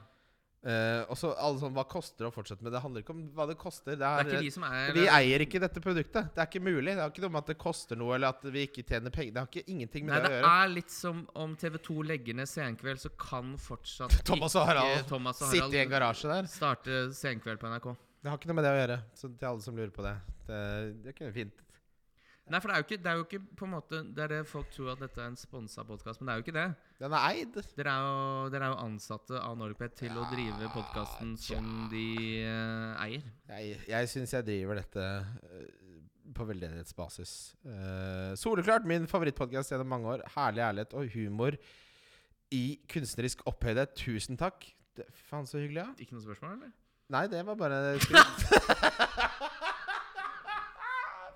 Uh, og så alle sånn Hva koster det å fortsette med? Det handler ikke om hva det koster. Det Det er er, ikke vi som er vi eier ikke dette produktet. Det er ikke mulig. Det har ikke noe med at det koster noe, eller at vi ikke tjener penger. Det har ikke ingenting med Nei, det, det å gjøre. Det er litt som om TV2 legger ned Senkveld, så kan fortsatt <laughs> Thomas og Harald Thomas og Sitte i en garasje der. starte Senkveld på NRK. Det har ikke noe med det å gjøre. Så til alle som lurer på det. Det, det kunne fint Nei, for det er jo ikke, det er jo ikke på en måte Det er det folk tror at dette er en sponsa podkast, men det er jo ikke det. Den er eid. Dere er jo, dere er jo ansatte av Norpet til å drive podkasten som de uh, eier. Jeg, jeg syns jeg driver dette uh, på veldedighetsbasis. Uh, soleklart min favorittpodkast gjennom mange år. Herlig ærlighet og humor i kunstnerisk opphøyde. Tusen takk. Det, faen, så hyggelig, ja. Ikke noe spørsmål, eller? Nei, det var bare <laughs> skryt.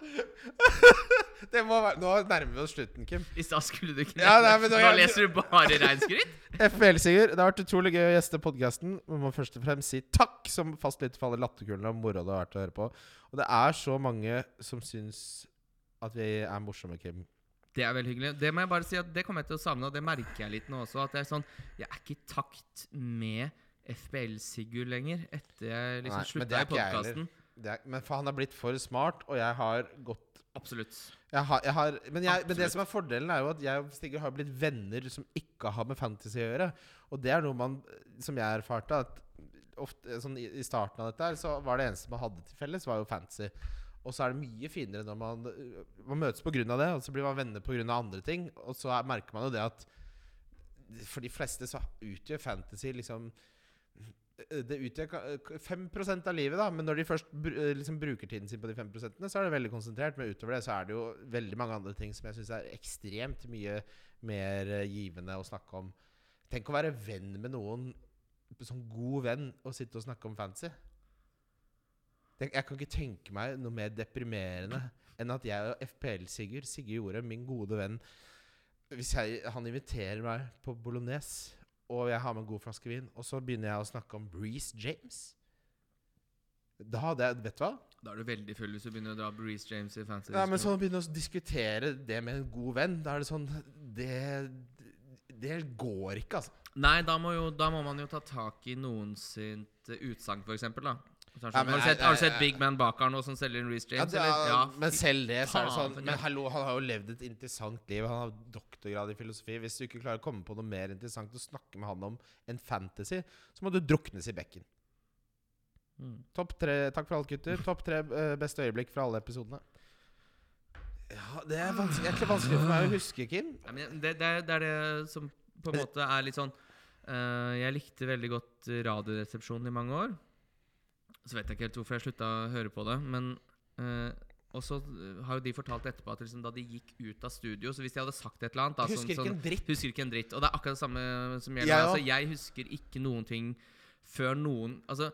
<laughs> det må være Nå nærmer vi oss slutten, Kim. I stad skulle du ikke Ja, nei, men nå- Nå leser du bare reinskryt? FBL, Sigurd. Det har vært utrolig gøy å gjeste podkasten. Vi må først og fremst si takk som fast litt for alle latterkulene og moroa det har vært å høre på. Og det er så mange som syns at vi er morsomme, Kim. Det er veldig hyggelig. Det må jeg bare si at det kommer jeg til å savne, og det merker jeg litt nå også. At jeg er sånn Jeg er ikke i takt med FBL-Sigurd lenger, etter jeg liksom Nei, slutta er i podkasten. Er, men for han har blitt for smart, og jeg har gått Absolutt. jeg har, jeg har, men, jeg, men det som er fordelen, er jo at jeg og Sigurd har blitt venner som ikke har med fantasy å gjøre. Og det er noe man, som jeg erfarte, at ofte, sånn i, i starten av dette her, så var det eneste man hadde til felles, var jo fantasy. Og så er det mye finere når man, man møtes av det, og så blir man venner av andre ting. Og så er, merker man jo det at For de fleste så utgjør fantasy liksom Det utgjør 5% av livet, da. Men når de først eh, liksom bruker tiden sin på de 5% så er det veldig konsentrert. Men utover det så er det jo veldig mange andre ting som jeg syns er ekstremt mye mer eh, givende å snakke om. Tenk å være venn med noen, sånn god venn, og sitte og snakke om fantasy. Jeg kan ikke tenke meg noe mer deprimerende enn at jeg og FPL-Sigurd, Sigurd Jorem, min gode venn Hvis jeg, han inviterer meg på bolognese, og jeg har med en god flaske vin, og så begynner jeg å snakke om Breeze James Da hadde jeg Vet du hva? Da er du veldig full hvis du begynner å dra Breeze James i fancy. Ja, men sånn å begynne å diskutere det med en god venn, da er det sånn Det, det går ikke, altså. Nei, da må, jo, da må man jo ta tak i noens utsagn, for er det Ja, men har, du sett, har du sett. Big Man Bakar nå som selger en Reece Ja, James? det, eller? Ja, men selv det, så er det sånn Men hallo, han har jo levd et interessant liv. Han har doktorgrad i filosofi. Hvis du ikke klarer å komme på noe mer interessant å snakke med han om enn fantasy, så må du druknes i bekken. Mm. Topp tre, Takk for alt, gutter. Topp tre eh, beste øyeblikk fra alle episodene. Ja, Det er vanskelig, egentlig vanskelig for meg å huske, Kim. Ja, men det, det, er, det er det som på en måte er litt sånn uh, Jeg likte veldig godt Radioresepsjonen i mange år. Så vet jeg ikke helt hvorfor jeg slutta å høre på det, men eh, og så har jo de fortalt etterpå at liksom, da de gikk ut av studio Så hvis de hadde sagt et eller annet da, husker sånn, ikke sånn, en dritt. Husker ikke en dritt. Og det er akkurat det samme som gjelder Ja, ja. Altså, jeg husker ikke noen ting før noen Altså,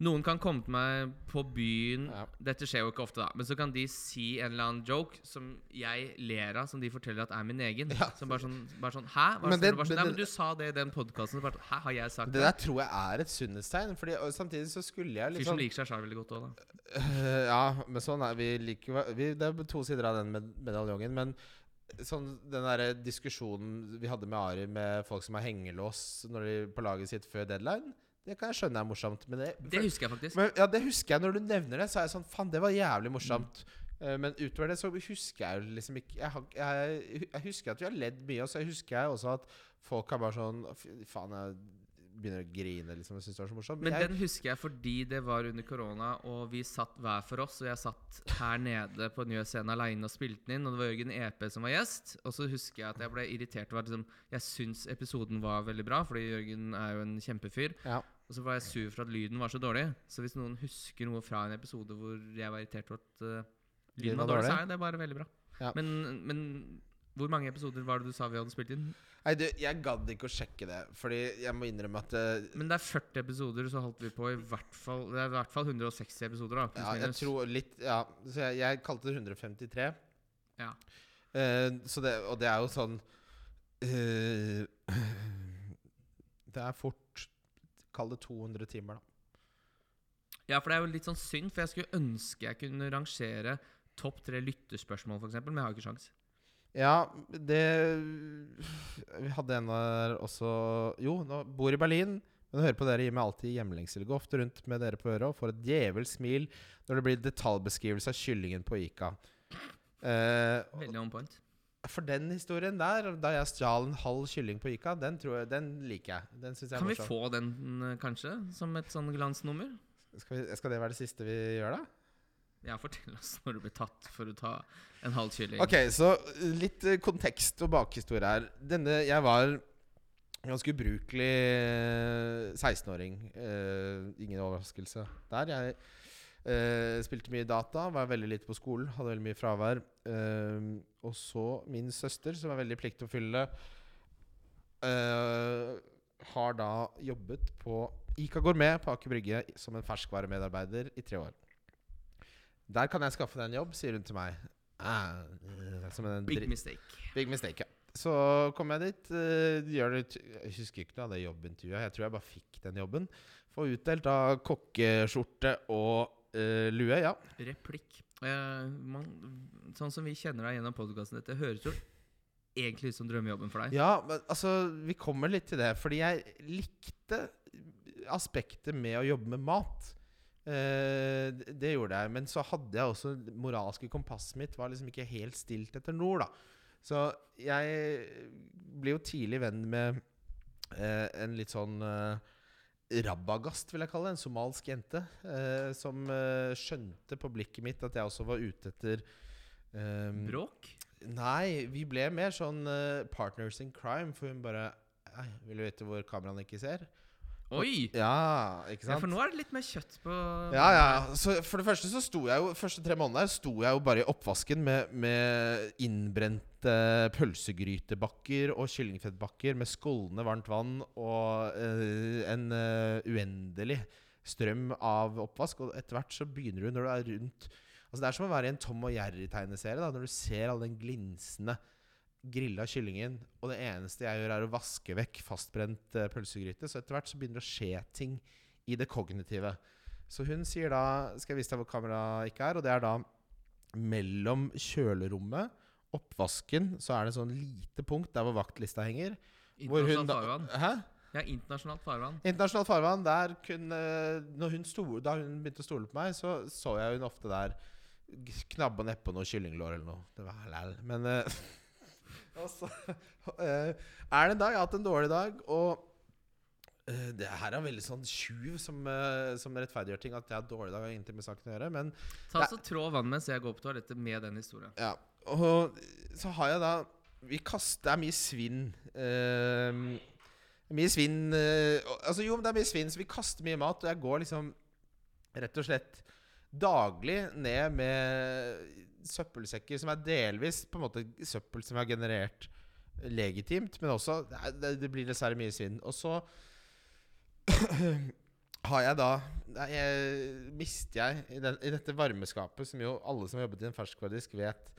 noen kan komme til meg på byen Ja. Dette skjer jo ikke ofte, da. Men så kan de si en eller annen joke som jeg ler av, som de forteller at er min egen. Ja. Som bare sånn, bare sånn Hæ? Bare Men sånn, det- bare sånn, Nei, men du sa det i den podkasten. Hæ, har jeg sagt Det det? der tror jeg er et sunnhetstegn. Fordi Samtidig så skulle jeg Fyr liksom som liker seg sjøl veldig godt òg, da. <laughs> Ja, men sånn er vi liker vi, Det er to sider av den med medaljongen. Men sånn den der diskusjonen vi hadde med Ari med folk som har hengelås når de på laget sitt før deadline, det kan jeg skjønne er morsomt. Men det, Det husker jeg faktisk. men, ja, det husker jeg når du nevner det. Så er jeg sånn Faen, det var jævlig morsomt. Eh, men utover det så husker jeg jo liksom ikke jeg, jeg, jeg husker at vi har ledd mye, og så husker jeg også at folk har bare sånn faen, jeg begynner å grine liksom Jeg synes det var så morsomt. Men jeg, den husker jeg fordi det var under korona, og vi satt hver for oss. Og jeg satt her nede på Njø scene aleine og spilte den inn, og det var Jørgen EP som var gjest. Og så husker jeg at jeg ble irritert over liksom, jeg syns episoden var veldig bra, fordi Jørgen er jo en kjempefyr. ja. Og så var jeg sur for at lyden var så dårlig. Så hvis noen husker noe fra en episode hvor jeg var irritert over at uh, lyden var dårlig, så er det bare veldig bra. Ja. Men, men hvor mange episoder var det du sa vi hadde spilt inn? Nei, du, jeg gadd ikke å sjekke det, fordi jeg må innrømme at eh, Men det er 40 episoder, så holdt vi på i hvert fall Det er i hvert fall 160 episoder, da. Ja, jeg tror litt Ja, så jeg, jeg kalte det 153. Ja. uh, så det, og det er jo sånn uh, <clears throat> Det er fort Kall det 200 timer, da. Ja, for det er jo litt sånn synd, for jeg skulle ønske jeg kunne rangere topp tre lytterspørsmål, f.eks., men jeg har jo ikke sjans. Ja, det Vi hadde en der også Jo, nå bor i Berlin. Men hører på dere gir meg alltid hjemlengsel. Går ofte rundt med dere på øret og får et djevelsk smil når det blir detaljbeskrivelse av kyllingen på Ica. Eh, Veldig on point. For den historien der, da jeg stjal en halv kylling på Ica, den, tror jeg, den liker jeg. Den jeg Kan vi få den, eh, kanskje, som et sånn glansnummer? Skal, vi, skal det være det siste vi gjør, da? Ja, fortell oss når du ble tatt for å ta en halv kylling. Ok, så litt uh, kontekst og bakhistorie her. Denne, Jeg var ganske ubrukelig uh, 16-åring. Uh, ingen overraskelse der. Jeg uh, spilte mye data, var veldig lite på skolen, hadde veldig mye fravær. Uh, og så min søster, som er veldig pliktoppfyllende, uh, har da jobbet på Ica Gourmet på Aker Brygge som en ferskvaremedarbeider i tre år. Der kan jeg skaffe deg en jobb, sier hun til meg. Ah, eh, som en Big mistake. Big mistake, ja. Så kom jeg dit. eh, gjør det, jeg husker ikke noe av det jobbintervjuet. Jeg tror jeg bare fikk den jobben. Får utdelt av kokkeskjorte og uh, lue, ja. Replikk. Uh, man, sånn som vi kjenner deg gjennom podkasten, dette høres jo egentlig ut som drømmejobben for deg. Ja, men altså, vi kommer litt til det. Fordi jeg likte aspektet med å jobbe med mat. Eh, det- gjorde jeg. Men så hadde jeg også moralske kompasset mitt var liksom ikke helt stilt etter nord, da. Så jeg ble jo tidlig venn med eh, en litt sånn eh, Rabagast, vil jeg kalle det. En somalsk jente. eh, som eh, skjønte på blikket mitt at jeg også var ute etter eh, Bråk? Nei, vi ble mer sånn eh, partners in crime, for hun bare vil du vite hvor kameraene ikke ser? Oi! Ja, ikke Ja, sant? for nå er det litt mer kjøtt på Ja, ja. Så for det første så sto jeg jo første tre måneder sto jeg jo bare i oppvasken med, med innbrente pølsegrytebakker og kyllingfettbakker med skålende varmt vann og eh, en eh, uendelig strøm av oppvask. Og etter hvert så begynner du, når du er rundt Altså Det er som å være i en Tom og Jerry-tegneserie. da Når du ser all den glinsende grilla kyllingen, og det eneste jeg gjør, er å vaske vekk fastbrent eh, pølsegryte. Så etter hvert så begynner det å skje ting i det kognitive. Så hun sier da Skal jeg vise deg hvor kameraet ikke er? Og det er da mellom kjølerommet, oppvasken, så er det sånn lite punkt der hvor vaktlista henger. Internasjonalt farvann. Hæ? Ja, internasjonalt farvann. Internasjonalt farvann. Der kunne når hun sto, Da hun begynte å stole på meg, så så jeg hun ofte der knabba nedpå noe kyllinglår eller noe. Det var halal. Men eh, <laughs> Og så <laughs> eh, er det en dag Jeg har hatt en dårlig dag, og eh, det her er veldig sånn tjuv som, eh, som rettferdiggjør ting. At jeg har dårlig dag har ingenting med saken å gjøre. Men Ta så Trå vann mens jeg går på toalettet med den historien. Ja, og så har jeg da Vi kaster er mye svinn. Uh, mye svinn uh, Altså Jo, men det er mye svinn, så vi kaster mye mat. Og jeg går liksom rett og slett daglig ned med søppelsekker som er delvis på en måte søppel som er generert legitimt, men også det, det blir dessverre mye svinn. Og så <clears throat> har jeg da jeg, Mister jeg i, den, i dette varmeskapet, som jo alle som har jobbet i en ferskvaredisk, vet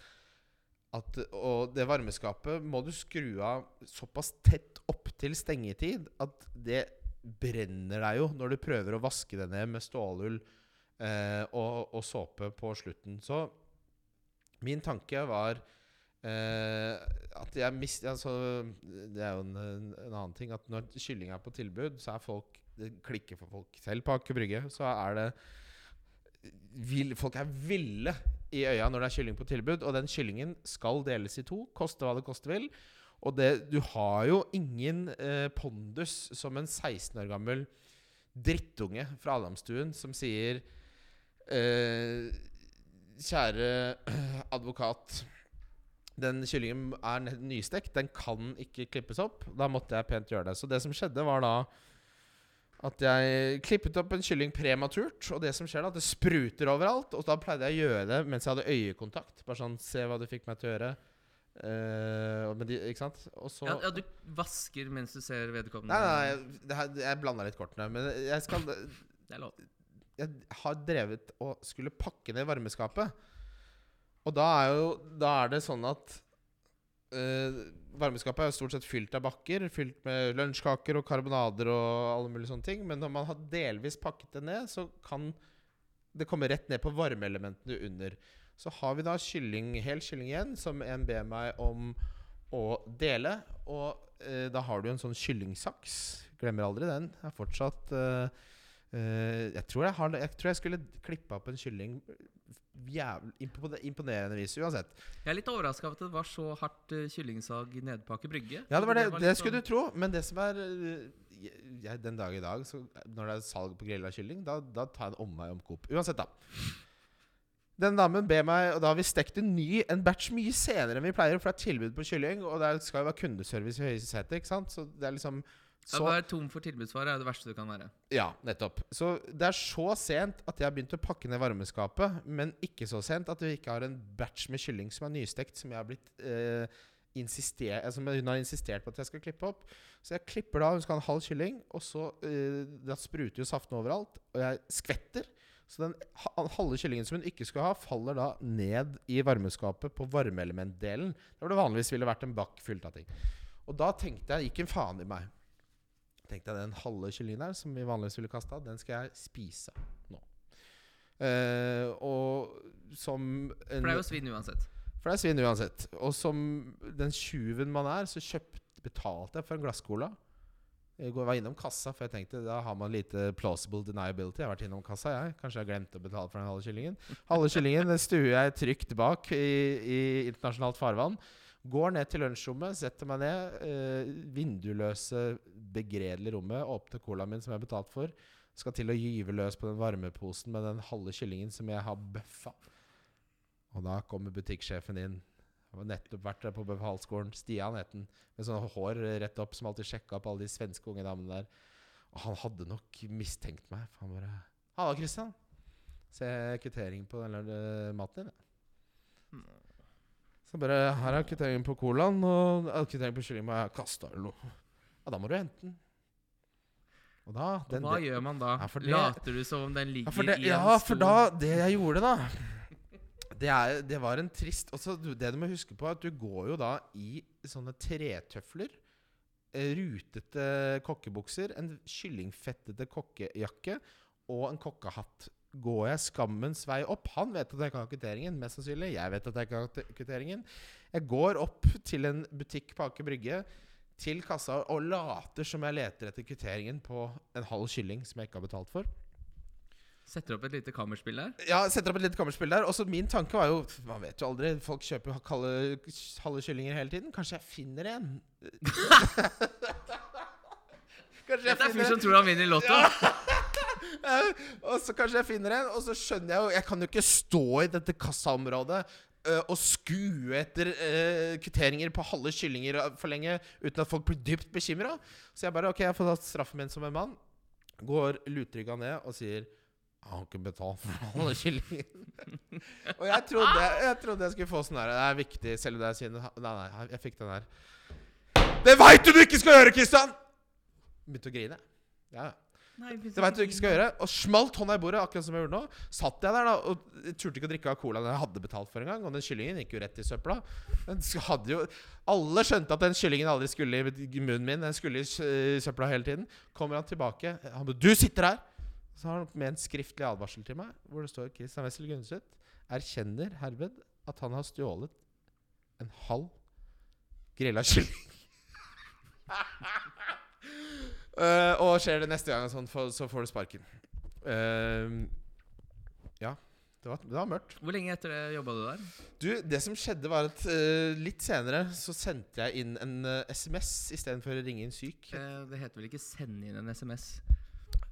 at Og det varmeskapet må du skru av såpass tett opp til stengetid at det brenner deg jo når du prøver å vaske det ned med stålull eh, og, og såpe på slutten. Så min tanke var Uh, at jeg mist, altså, Det er jo en, en, en annen ting at når kylling er på tilbud, så er folk Det klikker for folk. Selv på Aker Brygge så er det vil, Folk er ville i øya når det er kylling på tilbud, og den kyllingen skal deles i to, koste hva det koste vil. Og det, du har jo ingen uh, pondus som en 16 år gammel drittunge fra Adamstuen som sier eh, Kjære <clears throat> advokat. Den kyllingen er nystekt. Den kan ikke klippes opp. Da måtte jeg pent gjøre det. Så det som skjedde, var da at jeg klippet opp en kylling prematurt. Og det som skjer da, at det spruter overalt. Og da pleide jeg å gjøre det mens jeg hadde øyekontakt. Bare sånn Se hva du fikk meg til å gjøre. Uh, de, ikke sant? Så Ja, ja, du vasker mens du ser vedkommende. Nei, nei, jeg, det jeg blanda litt kortene. Men jeg skal Det er lov. Jeg har drevet og skulle pakke ned varmeskapet. Og da er jo Da er det sånn at eh, Varmeskapet er stort sett fylt av bakker. Fylt med lunsjkaker og karbonader og alle mulige sånne ting. Men når man har delvis pakket det ned, så kan det komme rett ned på varmeelementene under. Så har vi da kylling, hel kylling igjen, som en ber meg om å dele. Og eh, da har du en sånn kyllingsaks. Glemmer aldri den. Er fortsatt eh, jeg, tror jeg, har, jeg tror jeg skulle klippa opp en kylling jævlig imponerende vis uansett. Jeg er litt overraska over at det var så hardt uh, kyllingsag nede på Aker Brygge. Ja, det var det, det, litt skulle sånn- du tro. Men det som er eh, jeg, Den dag i dag, så, når det er salg på grilla kylling, da, da tar jeg en omvei om Coop. Uansett, da. Den damen ber meg Og da har vi stekt en ny En batch mye senere enn vi pleier, for det er tilbud på kylling, og det skal jo være kundeservice i Høyeseter, ikke sant? Så det er liksom Å så, være tom for tilbudsvarer er det verste du kan være. Ja, nettopp. Så det er så sent at jeg har begynt å pakke ned varmeskapet, men ikke så sent at vi ikke har en batch med kylling som er nystekt, som jeg har blitt eh, insister, altså hun har insistert på at jeg skal klippe opp. Så jeg klipper da, hun skal ha en halv kylling, og så eh, Da spruter jo saften overalt, og jeg skvetter. Så den halve kyllingen som hun ikke skulle ha, faller da ned i varmeskapet på varmeelementdelen. Der hvor det vanligvis ville vært en bakk fylt av ting. Og da tenkte jeg, gikk en faen i meg. Tenkte deg Den halve kyllingen der som vi vanligvis ville kasta, den skal jeg spise nå. Uh, og som en, For det er jo svinn uansett. for det er svinn uansett. Og som den tjuven man er, så kjøpt, betalte jeg for en glasscola. Jeg var innom kassa, for jeg tenkte da har man lite plausible deniability. Jeg har vært innom kassa, jeg. Kanskje jeg har glemt å betale for den halve kyllingen. Halve kyllingen stuer jeg trygt bak i, i internasjonalt farvann. Går ned til lunsjrommet, setter meg ned. Eh, vinduløse, begredelige rommet. Åpner colaen min, som jeg har betalt for. Skal til å gyve løs på den varmeposen med den halve kyllingen som jeg har bøffa. Og da kommer butikksjefen inn. Jeg har nettopp vært der på befalsskolen. Stian het han. Med sånne hår rett opp, som alltid sjekka opp alle de svenske unge damene der. Og han hadde nok mistenkt meg. For han bare Halla, Christian. Se kvittering på den eh, maten din. Ja.» Så bare Her er kvitteringen på colaen, og eh, kvitteringen på kyllingen jeg kaste eller noe. Ja, da må du hente den. Og da den, Hva det- gjør man da? Ja, det- Later du som om den ligger ja, for det, i ja, for da Det jeg gjorde, da det, er, det var en trist også, Det du må huske på, er at du går jo da i sånne tretøfler. eh, Rutete kokkebukser, en kyllingfettete kokkejakke og en kokkehatt. Går jeg skammens vei opp? Han vet at jeg har kvitteringen, mest sannsynlig. Jeg vet at jeg har kvitteringen. Jeg går opp til en butikk på Aker Brygge, til kassa, og later som jeg leter etter kvitteringen på en halv kylling som jeg ikke har betalt for. Setter opp et lite kammerspill der. Ja, setter opp et lite kammerspill der. Og så min tanke var jo Man vet jo aldri. Folk kjøper kalde, halve kyllinger hele tiden. Kanskje jeg finner en? <laughs> kanskje jeg Dette er fyr som tror han vinner i Lotto. en. <laughs> Og så kanskje jeg finner en, og så skjønner jeg jo Jeg kan jo ikke stå i dette kassaområdet øh, og skue etter uh, kvitteringer på halve kyllinger for lenge uten at folk blir dypt bekymra. Så jeg bare OK, jeg får tatt straffen min som en mann. Går lutrygga ned og sier jeg har ikke betalt for <laughs> alle kyllingene. og jeg trodde, jeg trodde jeg skulle få sånn der. Det er viktig, selv om det er synd. Nei, nei, jeg fikk den her. Det veit du du ikke skal gjøre, Kristian! Begynte å grine. Ja, Nei, det vet du ikke skal gjøre. Og smalt hånda i bordet, akkurat som jeg gjorde nå. Satt jeg der da og turte ikke å drikke av colaen jeg hadde betalt for en gang. Og den kyllingen gikk jo rett i søpla. Jo Alle skjønte at den kyllingen aldri skulle i munnen min. Den skulle i søpla hele tiden. Kommer han tilbake. Han bare 'Du sitter her!' Så har han med en skriftlig advarsel til meg, hvor det står Christian Wessel Gunset erkjenner herved at han har stjålet en halv grilla kylling. <laughs> Eh, og skjer det neste gang, sånn, for, så får du sparken. Uh, ja. Det var, det var mørkt. Hvor lenge etter det jobba du der? Du, det som skjedde, var at uh, litt senere så sendte jeg inn en uh, SMS istedenfor å ringe inn syk. Eh, Det heter vel ikke 'sende inn en SMS'?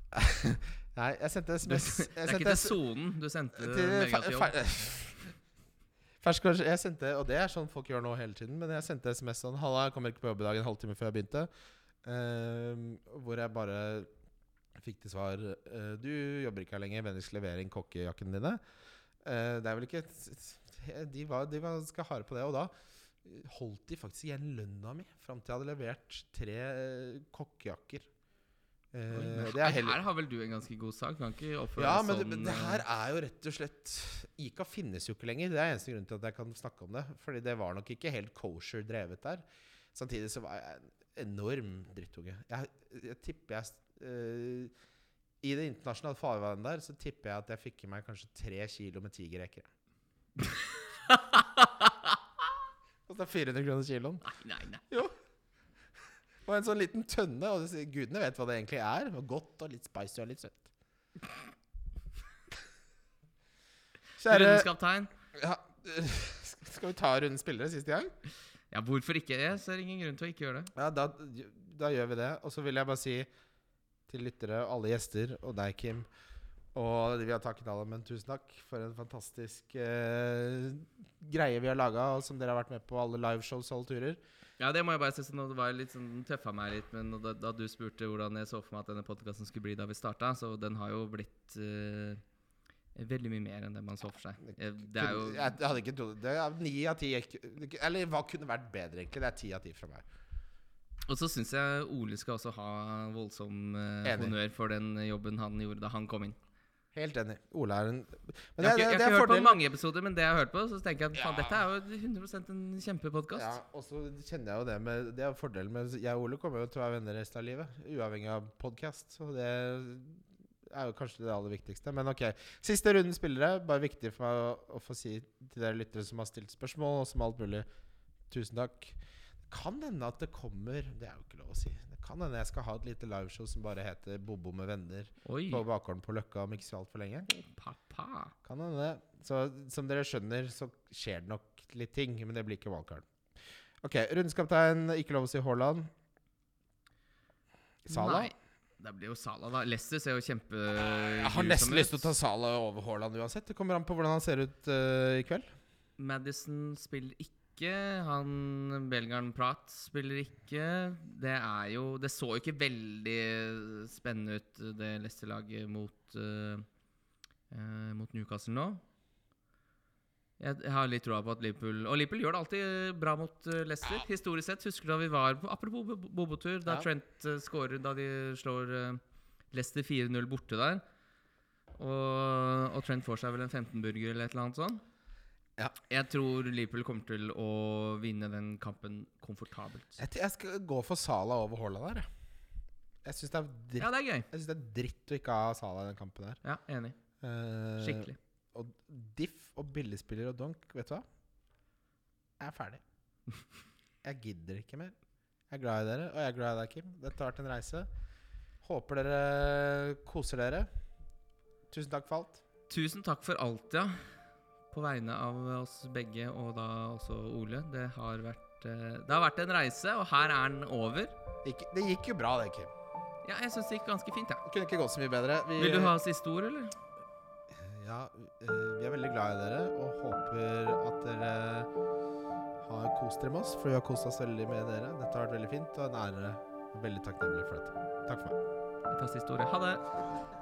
<laughs> Nei, jeg sendte SMS. SMS. <laughs> det er ikke til sonen du sendte til <laughs> Ferskvars Jeg sendte, og det er sånn folk gjør nå hele tiden, men jeg sendte SMS sånn 'Halla, jeg kommer ikke på jobb i dag', en halvtime før jeg begynte. Ehm, hvor jeg bare fikk til svar eh, 'Du jobber ikke her lenger, vennligst levere inn kokkejakkene dine'. Eh, det er vel ikke De var, de var ganske harde på det, og da holdt de faktisk igjen lønna mi fram til jeg hadde levert tre eh, kokkejakker. Uh, det er her, har vel du en ganske god sak? Kan ikke oppføre ja, men det, sånn det eh, her er jo rett og slett ICA finnes jo ikke lenger. Det er eneste grunn til at jeg kan snakke om det. Fordi det var nok ikke helt kosher drevet der. Samtidig så var jeg en enorm drittunge. Jeg, jeg tipper jeg uh, I det internasjonale farvannet der så tipper jeg at jeg fikk i meg kanskje tre kilo med tigerreker. <laughs> Kosta 400 kroner kiloen. Nei, nei, nei. Jo. Og en sånn liten tønne. Og gudene vet hva det egentlig er. Og godt og litt spicy og litt søtt. Kjære Rundens kaptein. ja, <laughs> Skal vi ta rundens spillere siste gang? Ja, hvorfor ikke? Jeg ser ingen grunn til å ikke gjøre det. Ja, da, da gjør vi det. Og så vil jeg bare si til lyttere, alle gjester, og deg, Kim Og vi har takket alle, men tusen takk for en fantastisk eh, greie vi har laga, og som dere har vært med på alle liveshows og alle turer. Ja, det må jeg bare si. Nå var jeg litt sånn tøffa meg litt, men da, da du spurte hvordan jeg så for meg at denne podkasten skulle bli da vi starta, så den har jo blitt eh, veldig mye mer enn det man så for seg. Eh, Det er jo jeg, hadde ikke trodd Det ni av ti Eller hva kunne vært bedre, egentlig? Det er ti av ti fra meg. Og så syns jeg Ole skal også ha voldsom eh, Enig. honnør for den jobben han gjorde da han kom inn. Helt enig. Ole er en Men Jeg har ikke, jeg har ikke hørt på mange episoder, men det jeg har hørt på, så tenker jeg at faen, Ja. dette er jo 100 en kjempepodkast. Ja, og så kjenner jeg jo det med Det er fordelen med Jeg og Ole kommer jo til å være venner resten av livet, uavhengig av podkast. Og det er jo kanskje det aller viktigste. Men ok. Siste runden spillere. Bare viktig for meg å, å få si til dere lyttere som har stilt spørsmål, og som alt mulig Tusen takk. Det kan hende at det kommer Det er jo ikke lov å si. Det kan hende jeg skal ha et lite liveshow som bare heter Bobo med venner Oi. på bakgården på Løkka om ikke så altfor lenge. Pappa. Kan hende. Så som dere skjønner, så skjer det nok litt ting, men det blir ikke wildcard. Ok, rundskaptein, ikke lov å si Haaland. Sala? Nei. Det blir jo Sala, da. Leicester ser jo kjempe Jeg har nesten lyst til å ta Sala over Haaland uansett. Det kommer an på hvordan han ser ut uh, i kveld. Madison spiller ikke. Han belgieren Prat spiller ikke. Det er jo Det så jo ikke veldig spennende ut, det Leicester-laget mot uh, uh, Mot Newcastle nå. Jeg, har litt troa på at Liverpool Og Liverpool gjør det alltid bra mot Leicester. Leicester. Historisk sett. Husker du da vi var på Apropos bo- bobotur, da Ja. Trent uh, skårer Da de slår uh, Leicester 4-0 borte der. Og, og Trent får seg vel en 15-burger eller et eller annet sånt. Ja. Jeg tror Liverpool kommer til å vinne den kampen komfortabelt. Jeg, jeg skal gå for Sala over Haaland der. jeg. Syns det, Ja, det er gøy. jeg synes det er dritt å ikke ha Sala i den kampen der. Ja, Enig. Uh, Skikkelig. Og Diff og billigspiller og donk, vet du hva? Jeg er ferdig. <laughs> Jeg gidder ikke mer. Jeg er glad i dere, og jeg er glad i deg, Kim. Dette har vært en reise. Håper dere koser dere. Tusen takk for alt. Tusen takk for alt, ja. På vegne av oss begge, og da også Ole. Det har vært, eh, det har vært en reise, og her er den over. Ikke, det gikk jo bra, det, Kim. Ja, jeg syns det gikk ganske fint, jeg. Det kunne ikke gått så mye bedre. Vi, Vil du ha siste ord, eller? Ja, eh, vi er veldig glad i dere og håper at dere har kost dere med oss. For vi har kost oss veldig med dere. Dette har vært veldig fint, og en ære. Veldig takknemlig for dette. Takk for meg. Fantastisk historie. Ha det.